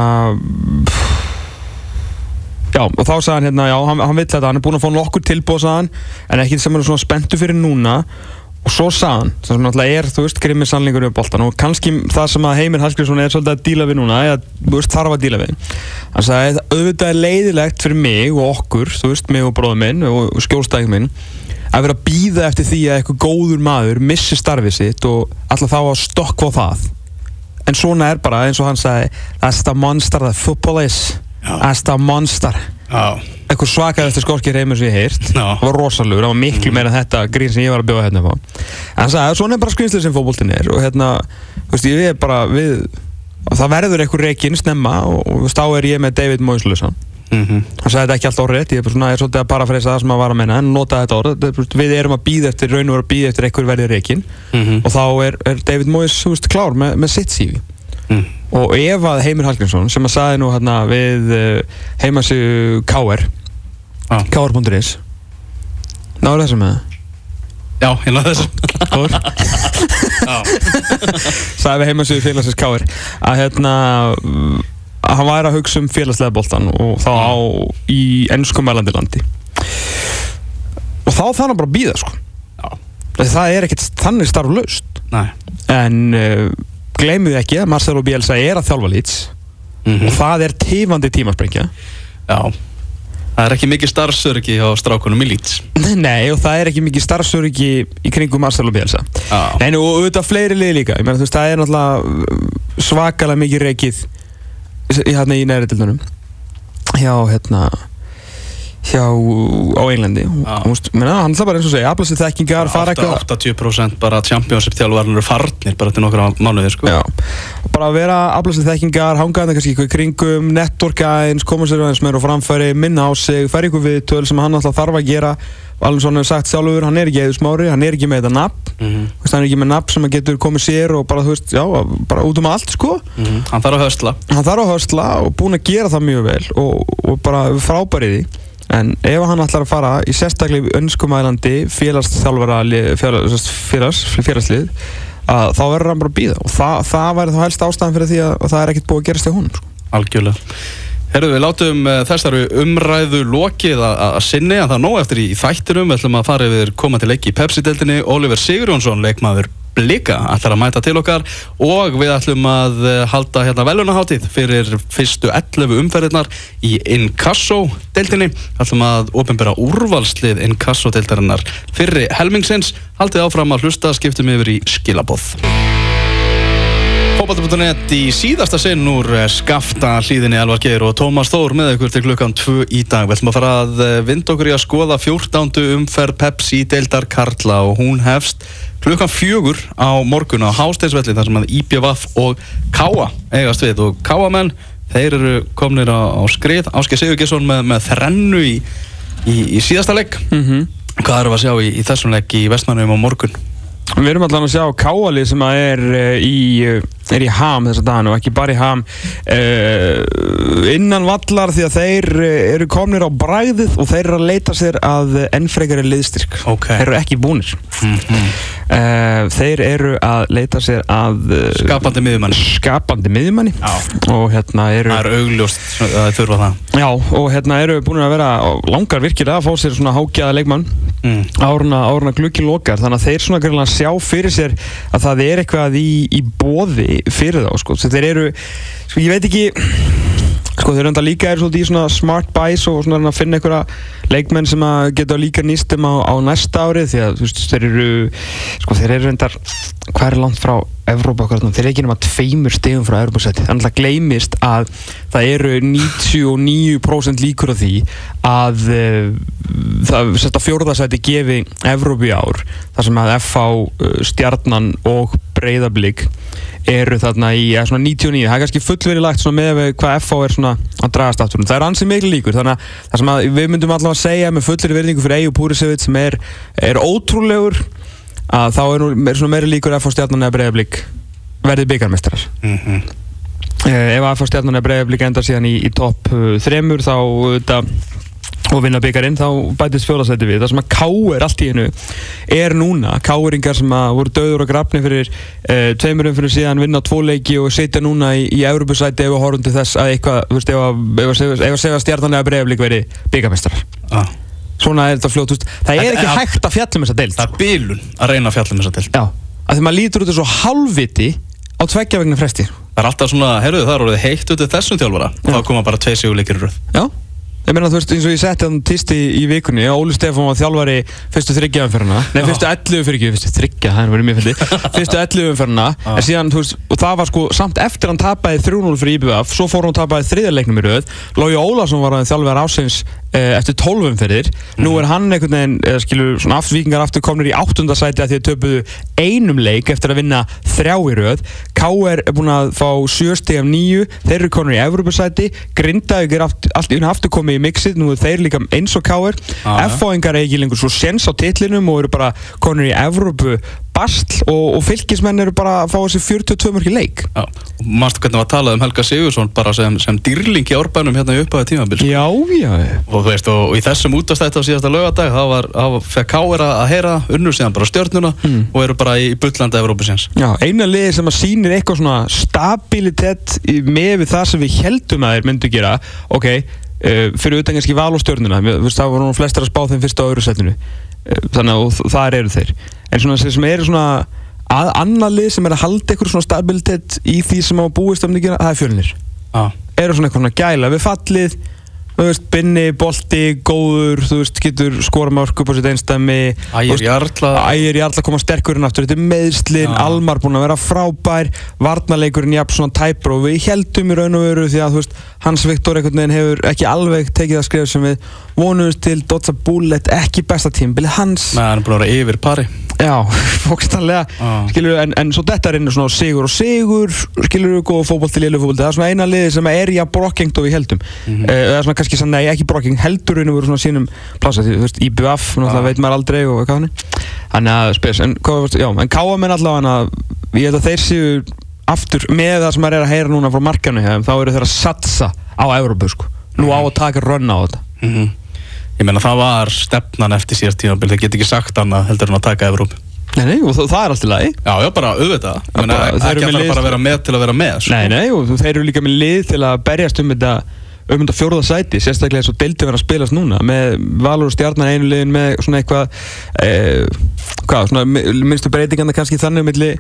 já og þá sagði hann hérna já hann, hann vill þetta, hann er búinn að fá nokkur tilbúð sagði hann, en ekki sem hann er svona spenntu fyrir núna. Og og svo saðan, það sem náttúrulega er þú veist, grimmið sannleikur við boltan og kannski það sem að Heimir Hallgrímsson er svolítið að díla við núna eða, þú veist, þarf að díla við. Hann sagði, auðvitað er leiðilegt fyrir mig og okkur, þú veist, mig og bróðum minn og skjólstæðing minn að vera að býða eftir því að eitthvað góður maður missi starfið sitt og alltaf þá að stokkva það. En svona er bara eins og hann sagði that's the monster that football is the monster. Eitthvað svakar eftir skorkir heimur sem ég heirt það var rosalur, það var miklu meira en þetta grín sem ég var að bjóða hérna á. En hann sagði, svona er bara skrýmslið sem fótboltin er og hérna, þú veist, ég er bara við, og það verður eitthvað reikinn snemma og, þú veist, þá er ég með David Moislösa Mm -hmm. hann sagði þetta ekki alltaf orðið ég er svona, ég er svolítið að parafreysa það sem að vara að menna, en nota þetta orð. Er, við erum að býða eftir, raun og að býða eftir eitthvað verðið reikinn Mhm. og þá er, er Mm. og ef að Heimir Hallgrímsson sem að sagði nú hérna við uh, heimasíu KR Já. KR.is náður þessu með Já, hérna þessu það Já. sagði við heimasíu félagsins KR að hérna að hann væri að hugsa um félagslega boltan og þá á í ennskum mælandi landi og þá hann bara að býða sko Já. það er ekkert þannig starflaust en uh, gleymið ekki að Marcelo Bielsa er að þjálfa lýts Mhm. og það er tífandi tímasprengja. Já. Það er ekki mikið starfsöryggi á strákunum í Leeds. Nei, og það er ekki mikið starfsöryggi í kringum Marcelo Bielsa. Já. Nei, og auðvitað fleiri lið líka. Ég meina, þú veist, það er náttúrulega svakalega mikið reikið í hérna í næri dildunum hjá, hérna hjá, á Englandi og, hann ætla bara eins og segja afla sér þekkingar, fara eitthvað 80% bara championship þjálfarnir eru farnir bara til nokkra mánuðir sko og bara að vera afla sér þekkingar, hanga þetta kannski í kringum, networka eins, koma sér aðeins meira á framfæri, minna á sig, færi ykkur við töl sem hann alltaf þarf að gera alveg svona sagt sjálfur, hann er ekki eða smári, hann er ekki með þetta nafn. Þú veist, hann er ekki með nafn sem getur komið sér og bara, veist, já, bara út um allt, sko. Mhm. Hann þarf að höstla Hann þarf að höstla og búin að gera það mjög vel og, og bara frábærið því. En ef hann ætlar að fara í sérstaklega önskumælandi félagsþjálfara, félags, félags, félagslið, að þá verður hann bara að býða og það, það væri þá helst ástæðan fyrir því að, að það er ekkert búið að gerast í honum, sko. Algjörlega. Herðu, við látum uh, þessari umræðu lokið að að sinni að það er nóg eftir í þættinum. Við ætlum að fara yfir komandi leiki í Pepsi-deltinni Oliver Sigurjónsson, leikmaður Blika ætlar að mæta til okkar og við ætlum að uh, halda hérna velunaháttíð fyrir fyrstu 11 umferðirnar í Inkasso-deltinni ætlum að ofinbera úrvalslið Inkasso-deltarinnar fyrri helmingsins. Haldið áfram að hlusta skiptum yfir í skilaboð Fótbolti.net í síðasta sinn úr eh, skafta hlýðinni Elvar Geir og Tómas Þór með ykkur til klukkan 2 í dag. Við ætlum að fara að eh, vinda okkur í að skoða 14. umferð Pepsi deildar Karla og hún hefst klukkan fjögur á morgun á Hásteinsvelli þar sem að IPVF og Káa eigast við og Káamenn þeir eru komnir á, á skrið. Ásker Sigur Gesson með, með þrennu í, í, í síðasta legg. Mm Hvað erum við að sjá í, í þessum legg í Vestmannum á morgun? Við erum allan að sjá Káali sem að er, uh, í, er í ham þessa dagana og ekki bara í ham uh, innan vallar því að þeir uh, eru komnir á bræðið og þeir eru að leita sér að ennfregari liðstyrk. Ok. Þeir eru ekki búnir. Mm -hmm. Uh, þeir eru að leita sér að Skapandi miðjumann. skapandi miðjumanni og hérna eru Það er augljóst að þurfa það. Já, og hérna eru búin að vera langar virkilega að fá sér svona hágjaða leikmann Mm. áruna, áruna glukki lokar þannig að þeir svona sjá fyrir sér að það er eitthvað í, í bóði fyrir þá sko. Þeir eru, sko ég veit ekki sko þeir enda líka er svolítið í svona smart buys og svona að finna einhverja leikmenn sem að geta líka nýstum á, á næsta árið því að veist þeir eru sko þeir eru reyndar hvað er langt frá Evrópa okkur þeir eru ekki nema tveimur stegum frá Evrópasæti þannig að gleymist að það eru 99% líkur á því að uh, það sérst að fjórðasæti gefi Evrópi ár þar sem að FH, uh, Stjarnan og Breiðablík eru þarna í ja, svona 99, það er kannski fullverið lagt með hvað FH er að dragast aftur. Það er ansið miklu líkur, þannig að það sem að við myndum allavega að segja með fullverið verðingu fyrir Eyju Púrisevit sem er, er ótrúlegur að þá er, nú, meiri líkur FH Stjarnan eða Breiðablík verðið byggarmestrar Mm -hmm. uh, ef FH Stjarnan eða Breiðablík endar síðan í, í topp uh, þremur þá þetta og vinna byggarinn, þá bætist fjólasæti við. Það sem að Káur allt í hennu er núna, Káuringar sem að voru döður og grafni fyrir uh, tveimurum fyrir síðan vinna tvo leiki og setja núna í, í Európusæti ef að horfum til þess að eitthvað, þú veist, ef að, að, að segja stjarnan eða bregðarblík veri byggarmestrar ah. svona er þetta fljótt, þú veist, það er ekki ja. hægt að fjalla um þessa deild Það er bilun að reyna að fjalla um þessa deild. Já, að því maður lítur út þessu halvviti á tveggja vegna fresti. Það er alltaf svona, heyrðu það er orðið heitt út af þessum þjálfara. Og þá koma bara tvei sigurleikir röð. Já, ég meina þú veist eins og ég setti hann týsti í vikunni og Óli Stefán var þjálfari fyrstu þryggja umferðina Nei, fyrstu 11 fyrir ekki, fyrstu þryggja, það er verið mjög fyndi Fyrstu 11 umferðina, en síðan, þú veist, og það var sko samt eftir hann tapaði 3-0 fyrir IBF svo fór hann tapaði þriðarleiknum í röð. Lógi Ólason var að þjálfari ásins eh, eftir 12 umferðir. Nú er hann einhvern veginn, eða skilur, svona aftur vikingar aftur komnir í áttundasæti að því að töpuðu einum leik eftir að vinna þrjá í röð. KR er búin að fá sjösti af nýju, þeir eru konur í Evropasæti Grindavík er allt unna aftur komið í mixið, nú er þeir líka eins og KR Ah, ja. F-fáingar er ekki lengur svo sens á titlinum og eru bara konur í Evrópu bastl og, og fylgismenn eru bara að fá þessi 42 mörki leik. Já, og manstu hvernig var talað um Helga Sigursson bara sem, sem dýrling í árbænum hérna í upphæðu tímabil Já, já, og þú veist, og, í þessum útastætti á síðasta lögadag þá var, þá fekk Káir að heyra unnur síðan bara stjörnuna Hmm. og eru bara í bullandi Evrópusins Já, eina liði sem að sýnir eitthvað svona stabilitet með við það sem við heldum að þeir myndu gera ok, uh, fyrir utan kannski val og veist, það voru flestar að spá þeim fyrst á öðru setinu. Uh, þannig að og þ- þar eru þeir en svona sem eru svona að, annað lið sem er að halda eitthvað svona stabilitet í því sem á búist að myndi gera, það er fjölnir. Já, eru svona eitthvað svona gæla við fallið þú veist, binni, bolti, góður þú veist, getur skora mörg upp á sitt einstæmi Ægir Jarla. Ægir Jarl að koma sterkurinn aftur þetta er meðslinn, Já. Almar búinn að vera frábær varnarleikurinn jafn svona tæpur og við heldum í raun og veru því að þú veist, Hans Viktor einhvern veginn hefur ekki alveg tekið það skrif sem við vonumst til Dotsa Bullet ekki besta tímbili hans. Nei, hann er búin að vera yfir pari já, fókstanlega Já. skilur en, en svo þetta er einu svona sigur og sigur skilur við góða fótboll til lélu fótboll það er svona eina liði sem er í að brokkengt og við heldum mm Mhm. eða svona kannski svona, nei ekki brokkengt heldur einu voru svona sínum plása því þú veist IBF, náttúrulega Já. veit maður aldrei og eitthvað þannig þannig að spes, en já, en káa menn allavega að ég held að þeir séu aftur með það sem maður er að heyra núna frá hefum, þá eru þeir að satsa á Európu sko, nú á að taka rönn á þetta Mhm. Ég meina það var stefnan eftir síðast tímabil þeir get ekki sagt annað heldur en að taka Evróp Nei, nei, og það, það er allt í lagi. Já, já, bara auðvitað. Þeir eru ekki lið- bara að vera með til að vera með sko. Nei, nei, og þeir eru líka með lið til að berjast um þetta um þetta fjórða sæti, sérstaklega eins og deildi verið að spilast núna með Valur og Stjarnan einu liðin með svona eitthvað eh, hvað, svona mi- minnstu breytingarna kannski þannig milli,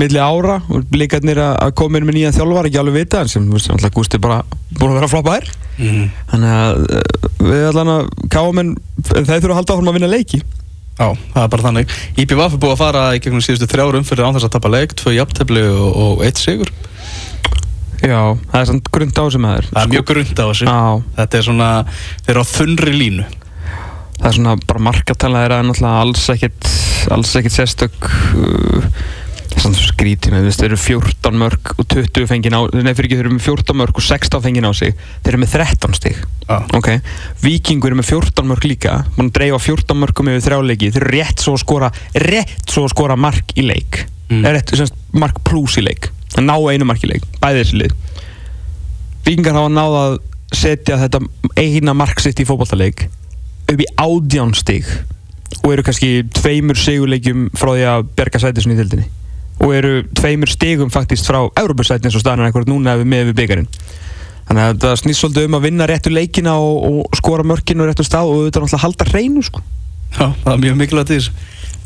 milli ára og líkarnir að að koma inn með nýjan þjálfar ekki alveg vita, en sem, alltaf Gústi bara búin að vera að floppa þær Mhm. þannig að eh, við allan að káamenn, þeir þurfa að halda áfram að vinna leiki. Já, það er bara þannig. IPVF er búið að fara í gegnum síðustu þrjárum fyrir án þess að tapa leik, tvö jafntefli og, og eitt sigur Já, það er svona grund á það er Það er mjög grund á þessu. Já, Þetta er svona, þeir eru á þunnri línu. Það er svona bara markartala er að náttúrulega alls ekkert alls ekkert sérstök uh, svona skrítið með, þeir eru 14 mörg og 20 fengið á, nei fyrir ekki, þeir eru með 14 mörg og 16 fengið á sig, þeir eru með 13 stig. Já, ok, Víkingur eru með 14 mörg líka, mann dreifa 14 mörgum yfir þrjáleiki, þeir eru rétt svo að skora rétt svo að skora mark í leik. Mm. mm. rétt, semst, mark plus í leik að ná einu mark í leik, bæði þessi lið. Víkingar hafa náð að setja þetta eina mark sitt í fótballtaleik upp í ádján stig og eru kannski tveimur sigurleikjum frá því að berga sætisum í tildinni og eru tveimur stigum faktist frá Európusætin eins og staðan er eitthvað núna með við byggarinn þannig að það snýst svolítið um að vinna réttu leikina og, og skora mörkinu réttu stað og auðvitað náttúrulega halda hreinu sko. Já, það er mjög mikilvægt í þessu.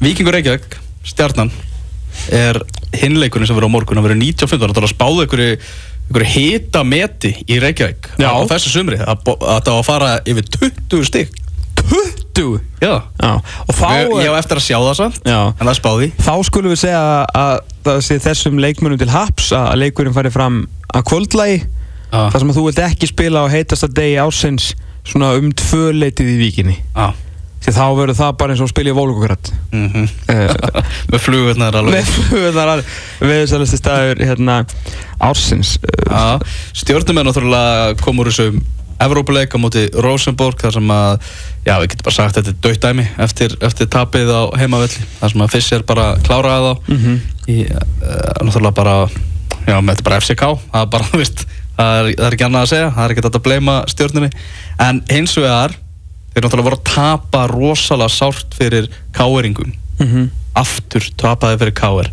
Víkingur Reykjavík, stjarnan er hinleikurinn sem verður á morgun. Að verður 95, þannig að spáðu einhverju einhverju hita meti í Reykjavík Já. á þessu sumri, að, bo- að það var að fara yfir 20 stygg 20 Já, Já, og þá, ég, ég á eftir að sjá það samt já, en það er spáði. Þá skulum við segja að það sé þessum leikmönnum til haps að leikurinn fari fram að kvöldlægi Já, þar sem að þú vilt ekki spila á heitasta degi ásins svona um tvö leitið í vikinni já því þá verður það bara eins og að spila í Volgogrætt mhm. uh, Með flugurnar alveg. Með viðsælusti staður hérna ársins. Uh, Já, stjórnum er náttúrulega kom úr þessum Evrópuleik á móti Rosenborg þar sem að, já við getum bara sagt þetta er döitt dæmi eftir, eftir tapið á heimavelli þar sem að Fischer bara kláraði þá mm í, uh, náttúrulega bara já, með þetta bara FCK það er bara, þú veist, það er, það er ekki annað að segja það er ekki þetta að bleima stjórnunni en hins vegar, þeir náttúrulega voru að tapa rosalega sárt fyrir káeringum, -hmm. aftur tapaði fyrir káer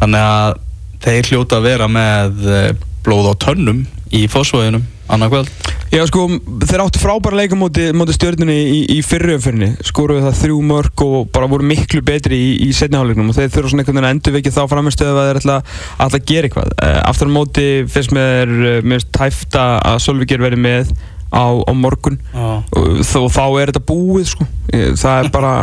þannig að þeir hljóta að vera með eh, blóð á tönnum í fósvöginum annað kvöld. Já sko, þeir áttu frábæra leika móti, móti stjórnunni í, í fyrruumfyrni skoruðu það þrjú mörg og bara voru miklu betri í, í setniháleiknum og þeir þurfa svona einhvern veginn að endur vikið þá framistöðu að þeir ætla, að gera eitthvað. Uh, Aftur á móti finnst mér mér tæft að Solvíkjær veri með á, á morgun. Og þó, þá er þetta búið sko. Það er bara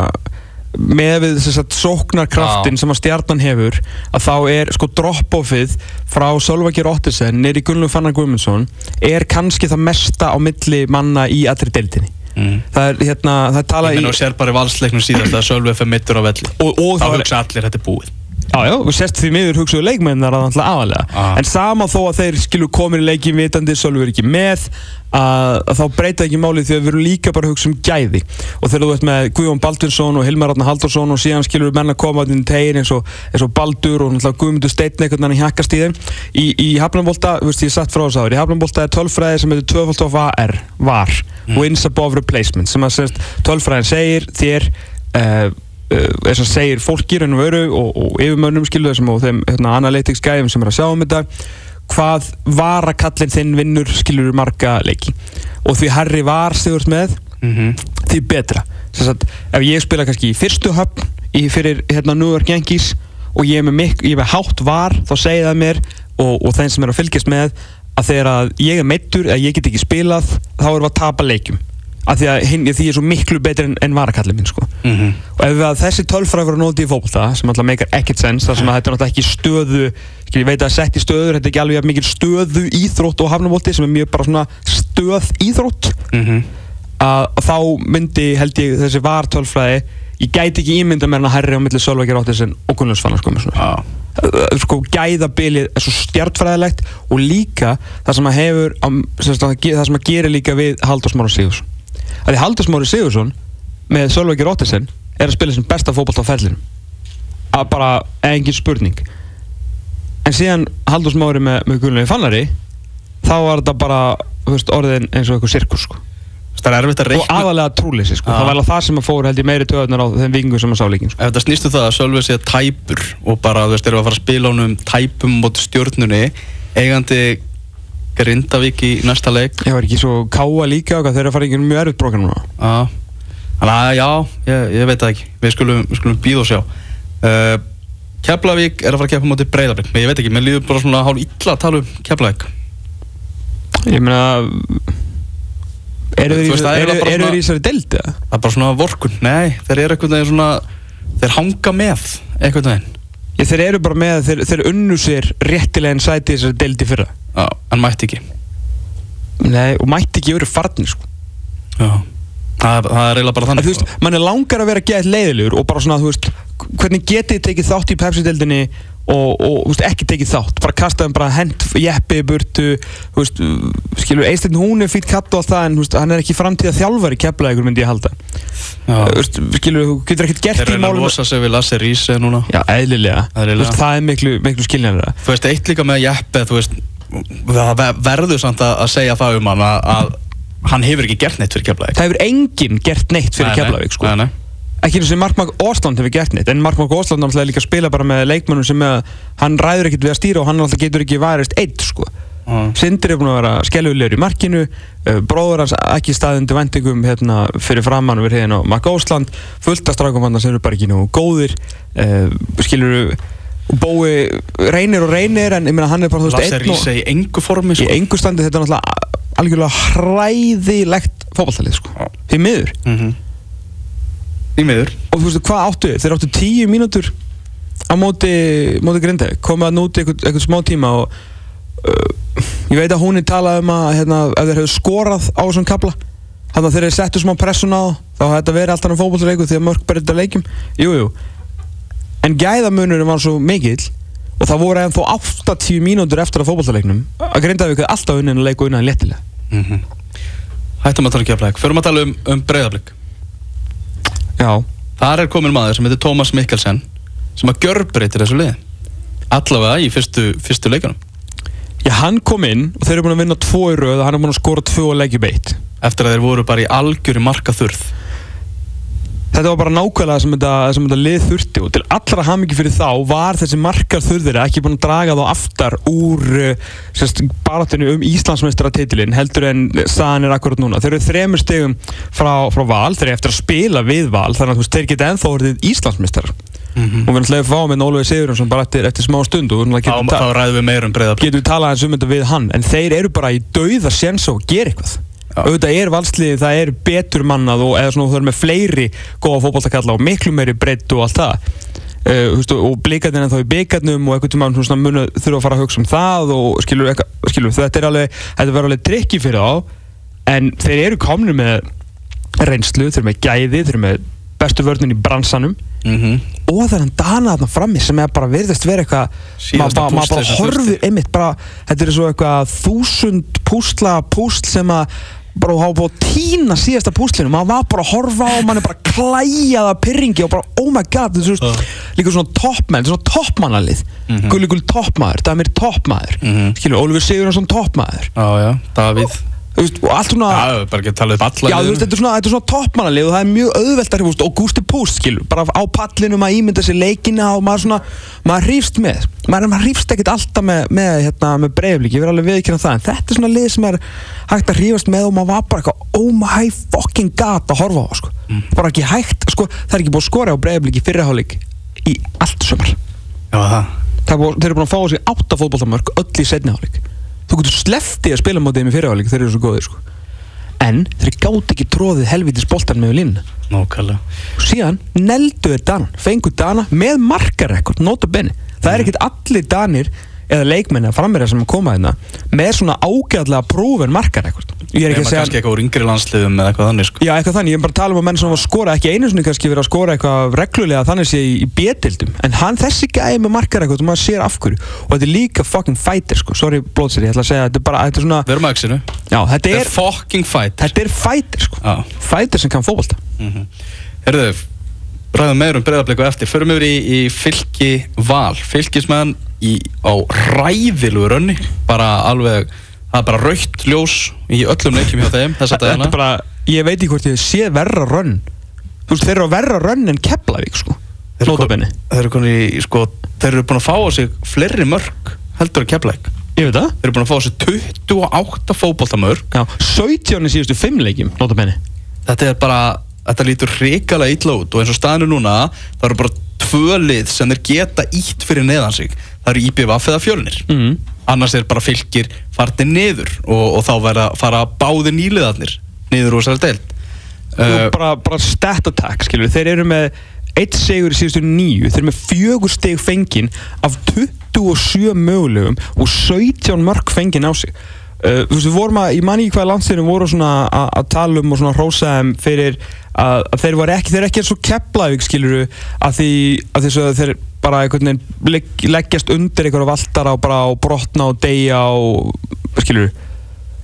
með við að sóknarkraftin sem að stjarnan hefur að þá er sko drop-offið frá Solveigir Ottesen neyri Gunnlug Fannar Guðmundsson er kannski það mesta á milli manna í allri deildinni. Mm. það er hérna, það talað í og sér bara í valsleiknum síðast að Sölvi fyrir mittur á velli. Og, og Þá hugsa allir þetta er búið Já, já, og sérst því miður hugsaðu leikmennar að alltaf aðalega. Ah. En sama þó að þeir skilur komin í leikin vitandi, Sölvi er ekki með, að, að þá breyta ekki málið því að við erum líka bara að hugsa um gæði. Og þegar þú ert með Guðjón Baldursson og Hilmar Átnar Haldursson og síðan skilur menn að koma inn í tegin eins og, eins og Baldur og Guðmundur einhvern veginn hjakkast í þeim. Í, í Hafnarbolta, þú veist ég satt frá þess aður, í Hafnarbolta er tölfræði sem heitir 2 of AR, VAR, Wins Above Replacement, sem að tölfræðin segir þér uh, þess að segir fólki raun og veru og, og yfirmönnum skilu þessum og þeim hérna, analytics gæðum sem er að sjá um þetta hvað varakallin þinn vinnur skilur marga leiki. Og því herri var stigur með mm því betra. Sagt, ef ég spila kannski í fyrstu höfn í fyrir hérna York Yankees og ég er með, mik ég er með hátt var þá segir það mér og, og þeim sem er að fylgjast með að þegar að ég er meittur eða ég get ekki spilað þá erum við að tapa leikjum af því að hinn, því er svo miklu betri en, en varakallin minn sko -hmm. og ef við að þessi tölfræði voru nótið í fólkvölda sem alltaf meikar ekkert sens þar sem að þetta er náttúrulega ekki stöðu ég veit að sett í stöður, þetta er ekki alveg mikil stöðu íþrótt og hafnumvolti sem er mjög bara svona stöð íþrótt Mhm. að, að þá myndi held ég þessi var tölfræði ég gæti ekki ímynda mér en að herri á milli Sölvækir Óttisinn og Gunnlaugs Fannar sko. Uh, sko gæðabilið er svo stjartfræðilegt og líka það sem að hefur það sem að gerir líka við Halldórs Mári Sigursson að því Halldórs Mári Sigursson með Sölvækir Óttisinn er að spila sem besta fótbolt á ferlinum að bara engin spurning en síðan Halldórs Mári með, með Gunnlaugi Fannari þá var þetta bara veist, orðin eins og eitthvað sirkus sko. Að og aðalega trúleysi sko. Það var alveg það sem að fór held ég meiri töðunar á þeim vingum sem að sá líkin sko. Ef þetta snýstu það að Sölvi sé tæpur og bara, þú veist, erum við að fara að spila honum tæpum mot stjórnunni eigandi Grindavík í næsta leik. Ég var ekki svo káa líka og þeir eru að fara í einhvern mjög erfitt brókan núna. Já, þannig að já, ég, ég veit það ekki. Við skulum, skulum býða og sjá. Uh, Keflavík er að fara að keppa móti Breiðablík Men ég veit ekki, mér líður bara svona hálf illa að tala um Keflavík. Ég meina Eru þeir í- er þessari deild eða? Það er bara svona vorkun Nei, þeir eru einhvern veginn svona Þeir hanga með einhvern veginn Ég, Þeir eru bara með þeir, þeir unnu sér réttilega en sæti þessari deild í fyrra. Já, en mætti ekki. Nei, og mætti ekki verið farnir sko. Já. Það það er eiginlega bara þannig þú veist, mann er langar að vera gæðið leiðilegur og bara svona, þú veist, hvernig getið þið tekið þátt í Pepsi-deildinni og, og veist, ekki tekið þátt, bara kastaðum bara hent jeppi í burtu, veist, skilur, Eisteinn hún er fýtt katt og allt það en veist, hann er ekki framtíða þjálfari keflaðegur myndi ég halda. Skilur, þú getur ekkert gert Þeir í reyna að málum. losa sig við Lasse Riese núna Já, eðlilega. Eðlilega. Það er miklu, miklu skiljanlega. Þú veist, eitt líka með veist, það ver- verður samt að, segja það um hann að, að hann hefur ekki gert neitt fyrir Keflavík Það hefur enginn gert neitt fyrir Keflavík, sko. Ekki eins og Markmark Ósland hefur gert neitt en Markmark Ósland náttúrulega líka spila bara með leikmönnum sem að, hann ræður ekkert við að stýra og hann náttúrulega getur ekki varist eitt sko. Já. Sindri er búin að vera skellulegur í markinu uh, bróður hans ekki staðundi vendingum hérna, fyrir framann við hérna Mark Ósland fullt af strákum hann sem eru bara ekki nú góðir uh, skilur bói reynir og reynir en ég meina hann er bara þú veist einn og í engu formi í sko. engu standi þetta er náttúrulega algjörlega hræðilegt fótballtalið sko. Því miður. Mm Í miður. Og þú veist hvað áttu? Þeir? þeir áttu tíu mínútur á móti, móti Grindavík. Komið að núti eitthvað, eitthvað smá tíma og uh, ég veit að hún er talað um að hérna, ef þeir hefur skorað á þessum kabla þannig að þeir eru settu smá pressun á þá hefði þetta verið alltaf um fótballleiku því að mörg berið leikjum. Jújú jú. en gæðamunurinn var svo mikill og það voru ennþá 80 mínútur eftir að fótballleiknum að Grindavík hefði alltaf unnið að leika unnið léttilega. Mm Hættum að tala um Keflavík. Förum að tala um, um Breiðablík já. Þar er komin maður sem heitir Tómas Mikkelsen sem að gjörbreytir þessu liði. Allavega í fyrstu, fyrstu leikunum Já, hann kom inn og þeir eru búin að vinna tvo í röð og hann er búin að skora tvo og leggja beitt Eftir að þeir voru bara í algjöri marka þurð Þetta var bara nákvæmlega sem þetta, sem þetta lið þurfti og til allra hamingi fyrir þá var þessi markar þurðir ekki búin að draga þá aftar úr uh, baráttinu um Íslandsmeistaratitilinn heldur en staðan er akkurat núna. Þeir eru þremur stegum frá, frá val, þeir eru eftir að spila við val þannig að þú veist, þeir geta ennþá orðið Íslandsmeistarar. Mm -hmm. og við erum alltaf að fá með Nólvegi Sigurðarsson bara eftir, eftir smá stund og þá, þá ræðum við meira um breyðablík getum við talað eins um þetta við hann en þeir eru bara í dauða séns og gera eitthvað auðvitað er valsliði, það er betur mannað og eða svona þú er með fleiri góða fókbaltakalla og miklu meiri breytt og allt það. Uh, veist, og blíkarnir en þá í byggarnum og eitthvað mann svona munu þurfa að fara að hugsa um það og skilur, ekka, skilur þetta er alveg, þetta verður alveg trikki fyrir þá. En þeir eru komnir með reynslu, þeir eru með gæði, þeir eru með bestu vörnum í bransanum. Mm -hmm. og það er hann danað þarna frammi sem er bara verðist verið eitthvað maður ma bara horfið einmitt bara, þetta er svo eitthvað þúsund púsla púsl sem að bara hafa búið að týna síðasta púslinu maður var bara að horfa á, maður er bara klæjaða pyrringi og bara oh my god þetta er svona, uh. líka svona toppmenn, svona toppmannalið mm -hmm. gull toppmaður, það er mér toppmaður mm -hmm. skilju, Oliver Sigurðarsson toppmaður Já, já, Davíð veist, og allt svona Já, bara ekki að tala upp alla Já, veist, þetta er svona, svona toppmannalið og það er mjög auðvelt að og Gusti Púst, skilju, bara á pallinum að ímynda sér leikina og maður svona maður hrýfst með, maður, maður hrýfst ekkert alltaf með, með, hérna, með breyflík, ég verði alveg viðkynna það en þetta er svona lið sem er hægt að hrýfast með og maður var bara eitthvað, oh my fucking god að horfa á, sko, mm. bara ekki hægt sko, það er ekki búið að skora á breyflík í fyrirháleik í allt sömur Já, það. Þeir eru búin að í þú getur sleftið að spila motið með fyriráleik þeir eru svo góðir sko. en þeir gátt ekki tróðið helvitis boltan með línu og síðan neldu þeir Dana fengu Dana með markarekord nota benni, það er mm. ekkert allir Danir eða leikmenni að framverja sem koma hérna með svona ágæðlega prófin markarekord Ég er ekki að segja... Kannski eitthvað úr yngri landsliðum eða eitthvað þannig, sko. Já, eitthvað þannig. Ég er bara að tala um að menn sem var að skora, ekki einu sinni kannski verið að skora eitthvað reglulega þannig sé í, betildum. En hann þessi gæði með markar eitthvað og maður sér af hverju. Og þetta er líka fucking fighter, sko. Sorry, blóðsir, ég ætla að segja, þetta er bara, þetta er svona... Við erum að exinu. Já, þetta er... Þetta er fucking fighter. Þetta er fighter, sko. Já. Fighter sem kann fókbalta. Mm -hmm. Ræðum meður um breyðarbleiku eftir. Förum yfir í, í fylki val. Fylkismenn í, á ræðilu rönni. Bara alveg það er bara raukt ljós í öllum leikjum hjá þeim þess að það er bara, ég veit ekki hvort ég sé verra rönn. Þú veist, þeir eru að verra rönn en Keflavík sko, þeir eru koni, sko, þeir eru búin að fá á sig fleiri mörg heldur en Keflavík. Ég veit það. Þeir eru búin að fá á sig 28 fókbóltamörg já, 17 í síðustu 5 leikjum, þetta er bara, þetta lítur hrikalega ítla út og eins og staðinu núna það eru bara tvö lið sem þeir geta ítt fyrir neðan sig. Það eru IPVF eða fjölnir. Mm. Annars er bara fylgir farnir niður og, og þá verða að fara báði nýliðarnir niður úr þessari deild. Uh, bara, bara stat attack skilur þeir eru með eitt segur í síðustu nýju þeir eru með fjögur steg fengin af 27 mögulegum og 17 mörg fengin á sig uh, þú veist við vorum að, ég man ekki hvaða landsteginu voru svona að tala um og svona hrósaðum fyrir að, að þeir voru ekki, þeir eru ekki eins og kepplæfik skiluru að því að þess að þeir bara einhvern veginn legg, leggjast undir einhverja valdara og bara á brotna og deyja og skiluru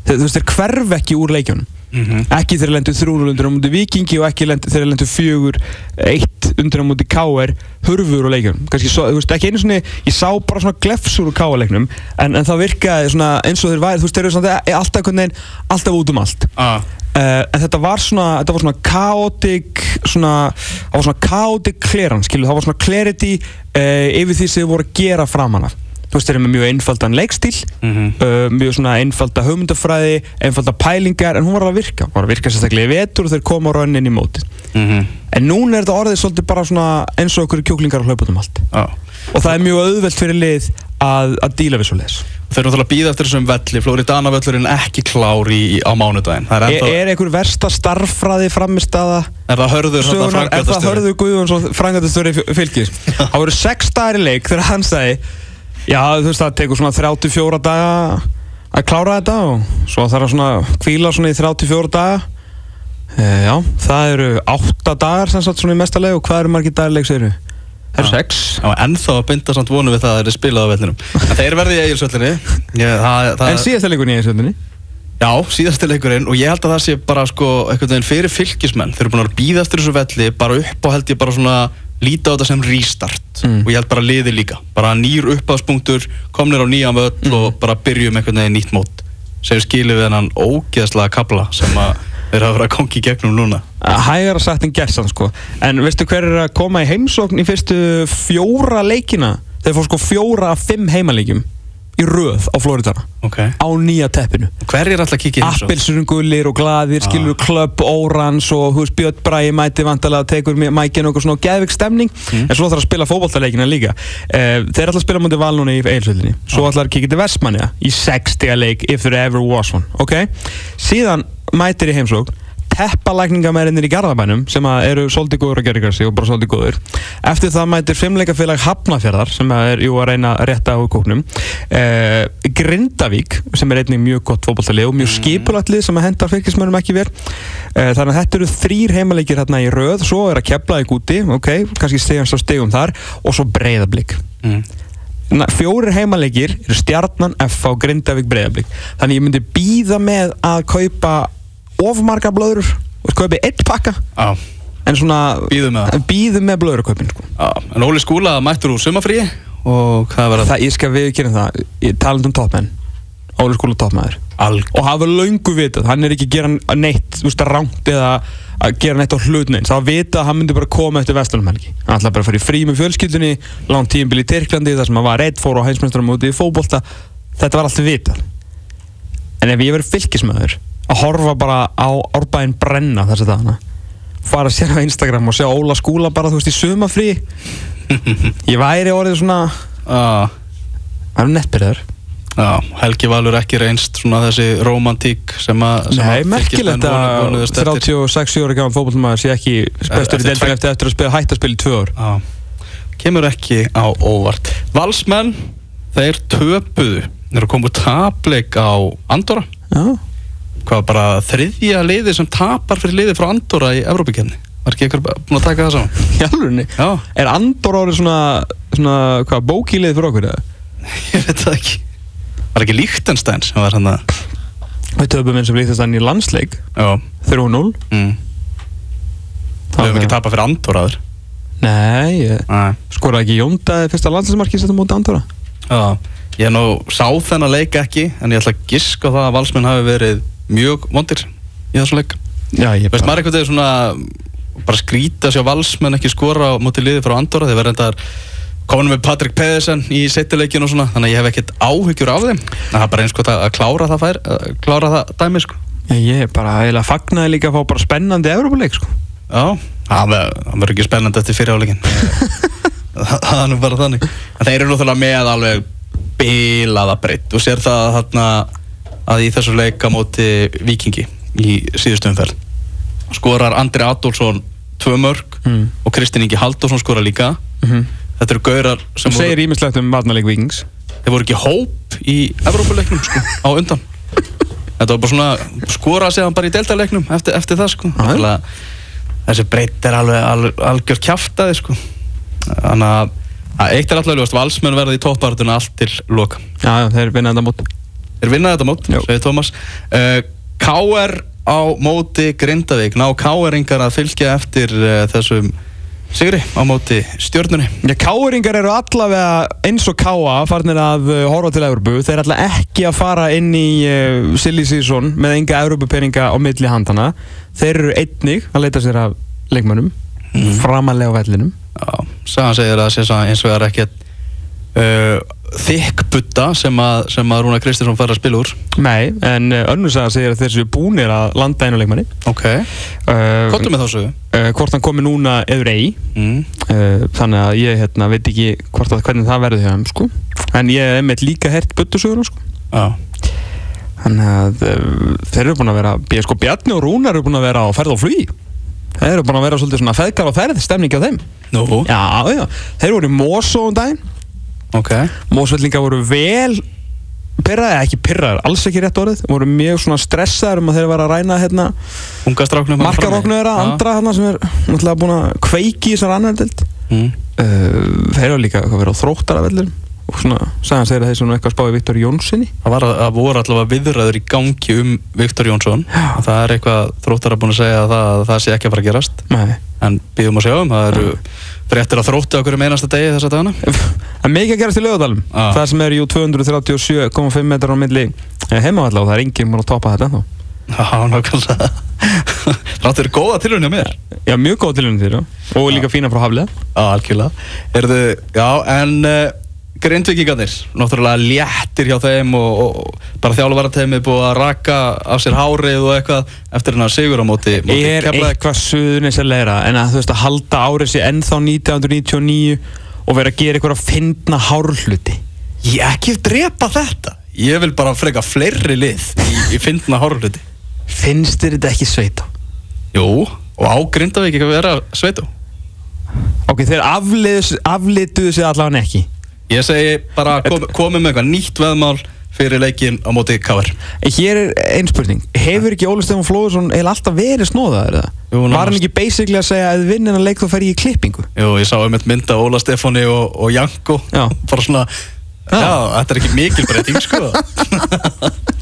þú veist þeir hverf ekki úr leikjónum mm -hmm. ekki þeir lendu þrúnul undir á múti vikingi og ekki þeir lendu fjögur eitt undir á múti káer hörfur leikjónum kannski svo, veist ekki einu svona ég sá bara svona glefsur úr káerleiknum en, en það virkaði svona eins og þeir væri þú veist þeir eru svona alltaf einhvern veginn alltaf út um allt ah. Uh, en þetta var svona, þetta var svona chaotic, svona, það var svona chaotic clearance, skilju, það var svona clarity uh, yfir því sem þið voru að gera fram hana. Þú veist, þeir eru með mjög einfaldan leikstíl, mm -hmm. uh, mjög svona einfalda hugmyndafræði, einfalda pælingar, en hún var alveg að virka. Hún var að virka sérstaklega í vetur og þeir koma á rauninni í mótið. Mm -hmm. En núna er þetta orðið svolítið bara svona eins og okkur kjóklingar á hlauputum allt. Oh. Og það er mjög auðvelt fyrir lið að, að díla við svo leiðis. Þeir eru náttúrulega að býða eftir þessum velli, Flóriðana völlurinn ekki klári í, á mánudaginn. Er, ennþá... er einhver versta starffræði framist aða? Er það hörður svona frangatastöri? Er það hörður Guðjóns og frangatastöri fylgis? Það voru sex dagar í leik þegar hann segi Já þú veist það tekur svona 34 daga að klára þetta og svo þarf það svona að kvíla svona í 34 daga. E, já, það eru 8 dagar sem sagt svona í mesta leik og hvað eru margir dagarleik segir við? Það eru sex. Já, ennþá binda samt vonu við það að það er spilað á vellinum. En þeir verði í eigilsvöllinni. En síðast er leikurinn í eigilsvöllinni? Já, síðast er leikurinn og ég held að það sé bara sko eitthvað fyrir fylgismenn. Þeir eru búin að býða eftir þessu velli bara upp og held ég bara svona líta á þetta sem restart mm. og ég held bara liði líka. Bara nýr uppáðspunktur, komnir á nýjan völl mm. og bara byrjum eitthvað veginn nýtt mót. Sem skilur við hennan ógeðslega kabla sem að Þeir hafa verið að kongi í gegnum núna hægara sagt en gersan sko en veistu hver er að koma í heimsókn í fyrstu fjóra leikina þeir fór sko fjóra af fimm heimaleikjum í röð á Floridana Ok. Á nýja teppinu. Hver er alltaf að kíkja í heimsókn? Appelsunum gullir og glaðir, skilur klöpp, órans og hú veist Björn Bræði mæti vantalega tekur mækinn og svona geðvik stemning. En svo ætlar að spila fótballtaleikina líka. Uh, þeir ætlar að spila mútið val núna í eilsvöldinni svo ætlar að kíkja til Vestmanja í 60 leik if there ever was one ok, síðan mætir í heimsókn teppalækningamærinir í Garðabænum sem eru svolítið góður að gera ykkur sig og bara svolítið góður eftir það mætir fimmleikafélag Hafnafjörðar sem er jú að reyna að rétta á kóknum uh, Grindavík sem er einnig mjög gott fótballtalið og mjög skipulatlið sem að hendar fylgismörnum ekki verð uh, þannig að þetta eru þrýr heimaleikir hérna í röð. Svo er að kepla í gúti ok, kannski stegast á stegum þar. Og svo breyðablík Mm. Na- fjórir heimaleikir eru stjarnan F á Grindavík breyðablík þannig ég myndi býða með að kaupa of marga blöður og kaupi eitt pakka. Já, en svona Bíðum með býðum með blöðurkaupin sko. En Óli Skúla mættur úr sumafríi Og hvað var það? það ég skal viðkynna það. Ég talandi um toppmenn Óli skóla toppmæður Alg og hafa löngu vitað. Hann er ekki að gera neitt veist, rangt eða að gera neitt á hlut neins. Það vita að hann myndi bara koma eftir vestunum helgi. Hann ætlaði bara að fara í frí með fjölskyldunni langt tíumbil í Tyrklandi þar sem hann var reitt fór á heimsmeistarum úti í fótbolta. Þetta var alltaf vitað. En ef ég verið fylgismöður að horfa bara á árbæðin brenna þess að dagana. Fara sér á Instagram og sjá Óla skúla bara þú veist í sumafrí ég væri orðið svona Já, það er nettbyrðar. Já Helgi Valur ekki reynst svona þessi romantík sem að Nei, að merkilegt að vonuðust eftir. 36 ára gaman fótballmaður sé ekki bestur í tvær- eftir, eftir að spila hætt að spila í tvö ár. Já, kemur ekki á óvart. Valsmenn, þeir töpuðu. Þeir eru komið tapleik á Andorra. Já, Hvað bara þriðja liði sem tapar fyrir liði frá Andorra í Evrópikefni Var ekki einhver búin að taka það saman? í alvegni Já, Er Andor árið svona, svona hvað, bókílið fyrir okkur eða? ég veit það ekki. Var ekki Líktenstein sem var hann að Við töfum eins og líktast hann í landsleik. Já, 3-0 mm. við höfum ekki tapað fyrir Andorra aður. Nei, skoraði ekki Jóndaði fyrsta landsleismarkið sem þetta móti Andorra? Já, ég nú sá þennan leik ekki en ég ætla að giska það að valsmenn hafi verið mjög vondir í þessum leik. Já, ég Veist maður eitthvað þegar svona bara skrýta sér valsmenn ekki skora á móti liði frá Andorra. Þeir verða endar komin með Patrik Pedersen í setjuleikin og svona þannig að ég hef ekkert áhyggjur af þeim. Það er bara eins og að klára það fær að klára það dæmi sko. Já, ég er bara eiginlega fagnaði líka að fá bara spennandi Evrópuleik sko. Já, það ver- það verður ekki spennandi eftir fyriráleikin það er nú bara þannig. En þeir eru náttúrulega með alveg bilaða breytt og sér það þarna að í þessu leika móti Vikingi í síðustu umferð. Skorar Andri Adolfsson tvö mörg Mm. og Kristinn Ingi Halldórsson skorar líka. Mm þetta eru gaurar sem Sem segir ímislegt um varnarleik Vikings þeir voru ekki hóp í Evrópuleiknum sko, á undan. Þetta var bara svona skora sig hann bara í deltaleiknum eftir, eftir það sko. Að þessi breytt er alveg al, algjör kjaftaði sko. Þannig að, eitt er alltaf ljóst valsmenn verða í toppartuna allt til loka. Já, já, þeir vinna þetta mót þeir vinna þetta mót, segir Tómas uh, K.R. á móti Grindavík, ná K.R.ingar að fylgja eftir uh, þessum sigri á móti stjörnunni. Já, káringar eru allavega eins og káa farnir að uh, horfa til Európu þeir ætla ekki að fara inn í uh, silly season með enga Európupeninga á milli handana þeir eru einnig að leita sér af leikmönnum Mhm. framalega á vellinum. Já, sagan segir að það sé eins og er ekkert þykk butta sem að, sem að Rúna Kristinsson fær að spila úr Nei, en uh, önnur saga segir að þeir séu búnir að landa einu leikmanni Ok, uh, kottum með þá sögu uh, hvort hann komi núna eður ei mm. uh, þannig að ég hérna, veit ekki hvort að, hvernig það verður þeim sko. en ég hef einmitt líka hert buttusögur sko. Já, Þannig að þeir eru búin að vera, sko Bjarni og Rúnar eru búin að vera á ferð og flugi. Þeir eru búin að vera svolítið svona feðgar á ferð, stemningi á þeim. nú, Já, já. Þeir voru í Mosó um daginn. ok Mósvellinga voru vel pyrraði, ekki pyrraði, alls ekki rétt orðið. Voru mjög svona stressaður um að þeir var að ræna hérna markaróknu þeirra, andra hérna sem er náttúrulega búin að kveiki í þessar annardild. mm. Uh, þeir eru líka eitthvað verið á þróttaravellir og svona, sagðan segir að þeir svona eitthvað spáði Viktor Jónssoni. Það var að, að voru allavega viðræður í gangi um Viktor Jónsson það er eitthvað þróttar að búin að segja að það, að það sé ekki að fara að gerast Nei. en býðum að sjá um, það eru fréttir að þrótti okkur um einasta degi þessa dagana Það er mikið að gerast í lögadalum Já. Það sem er jú 237,5 metrar á milli. Eh, heimavalla og það er enginn búin að toppa þetta ennþá. Já, nákvæmlega. Ráttur góða tilhörni á mér. Já, mjög góð tilhörni þér, já. Og líka fína frá Haflega. Já, algjörlega. Erðu, já, en uh, Grindvíkingarnir, náttúrulega léttir hjá þeim og, og bara þjálfvarateimið búið að raka af sér hárið og eitthvað eftir hennar sigur á móti, móti Ég er eitthvað suðunis að leira en að þú veist að halda árið sér ennþá 1999 og vera að gera eitthvað að finna hárhluti. Ég ekki drepa þetta Ég vil bara freka fleiri lið í, í fyndna hárluti Finnst þér þetta ekki sveita? Jú, og á Grindavík ekki að vera sveitu Ok, þeir aflituðu sig allavega ekki. Ég segi bara kom, komið með eitthvað nýtt veðmál fyrir leikin á móti. En Hér er einn spurning. Hefur ekki Óli Stefán Flóðursson eða alltaf verið snóðaður eða? Jú, Var hann ekki basically að segja að þið vinnir hann leik þá fer ég í klippingu? Jú, ég sá um eitt mynd af Óla Stefáni og, og Janko bara svona Já. Já, þetta er ekki mikil breyting sko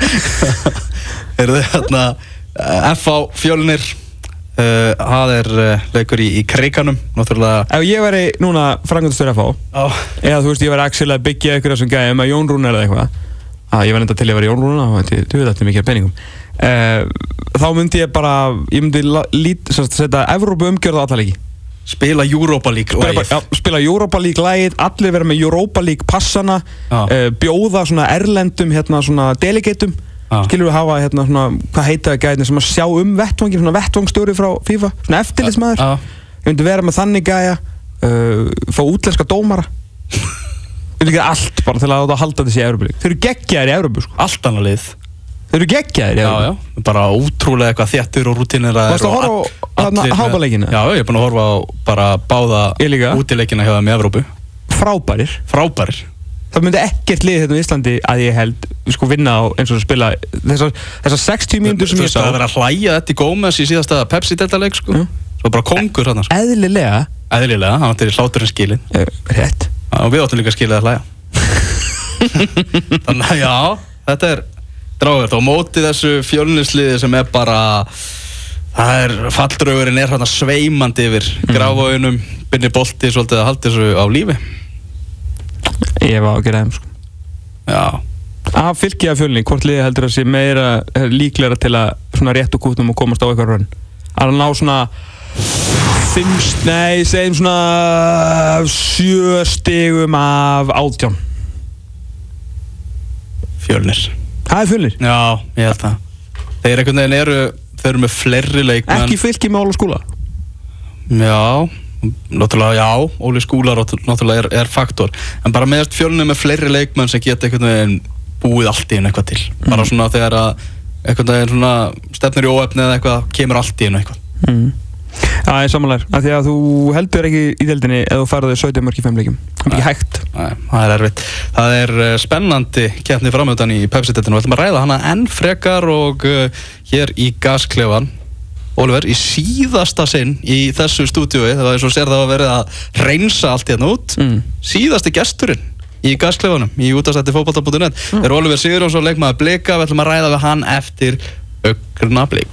Er þið hérna eh, F.A. Fjölnir uh, Það er uh, leikur í, í kriganum Náttúrulega Ef ég væri núna frangandastur FH Já, eða þú veist ég væri Axel að byggja ykkur sem gæði með Jón Rúnar eða eitthvað að ég var enda til að vera Jón Rúnar og þetta veit þetta er mikið peningum uh, þá myndi ég bara ég myndi lít, sagt, setja Evrópu umgjörða alla leiki spila Europa League spila, bara, lagið. já, spila Europa League lægið allir vera með Europa League passana Já. uh, bjóða svona erlendum hérna svona delegatum Já. skilur við hafa hérna svona hvað heita það gæðin sem að sjá um vettvangi svona vettvangstjóri frá FIFA svona eftirlitsmaður Já. ég myndi vera með þannig gæja uh, fá útlenska dómara myndi gera allt bara til að halda þessi í Európa League þeir eru geggjaðir í Európa sko. Allt annað lið. Þeir eru geggjaðir í Já, Európa já, bara ótrúlega eitthvað þéttur og rútinir Varstu að horfa á hábaleikina? Já, ég er búin að horfa á bara báða líka. útileikina hjá þeim í Evrópu. Frábærir. Frábærir. Það myndi ekkert lið hérna í Íslandi að ég held sko vinna á eins og að spila þessar, þessar 60 mínútur sem Þú ég veist að sá. það verið að hlæja þetta í Gómez í síðasta Pepsi-deltaleik sko. Já. Svo bara kongur hann sko. eðlilega. Eðlilega, hann átti hláturinn skilin uh, rétt og við áttum líka að skilja að hlæja. Þannig að já, þetta er dráður og móti þessu fjölnisliði sem er bara það er, falldraugurinn er hann sveimandi yfir mm. gráfóinum, byrni bolti svolítið að halda þessu á lífi. Ég var að gera þeim sko. Já, af fylki af fjölni, hvort liði heldur að sé meira líklegra til að svona rétt og kútnum og komast á eitthvað rönn? Að ná svona fimm, nei, segjum svona sjö stigum af átján. Fjölnir. Það er fjölnir, Já, ég held það. Þeir einhvern veginn eru, þeir eru með fleiri leikmenn. Ekki fylki með Óla skóla Já, náttúrulega já, Óli Skúlar náttúrulega er, er faktor. En bara meðast fjölunum með fleiri leikmenn sem geta einhvern veginn búið allt í einu eitthvað til. Bara svona þegar að einhvern veginn svona stefnir í óefni eða eitthvað kemur allt í einu eitthvað. Mm. Það er samanlegar, af því að þú heldur ekki í deildinni ef þú farið 17 mörg í 5 leikjum það er ekki hægt Nei, það er erfitt. Það er uh, spennandi keppni framöndan í Pepsi-deltinu. Við ætlum að ræða hana enn frekar og uh, hér í gasklefan. Oliver, í síðasta sinn í þessu stúdíói, það var eins og sér það að verið að reynsa allt hérna út, Mm. síðasti gesturinn í gasklefanum í útastætti fókbalta.net mm. er Oliver Sigurjónsson, leikmaður Blika, við ætlum að ræða við hann eftir augna blik.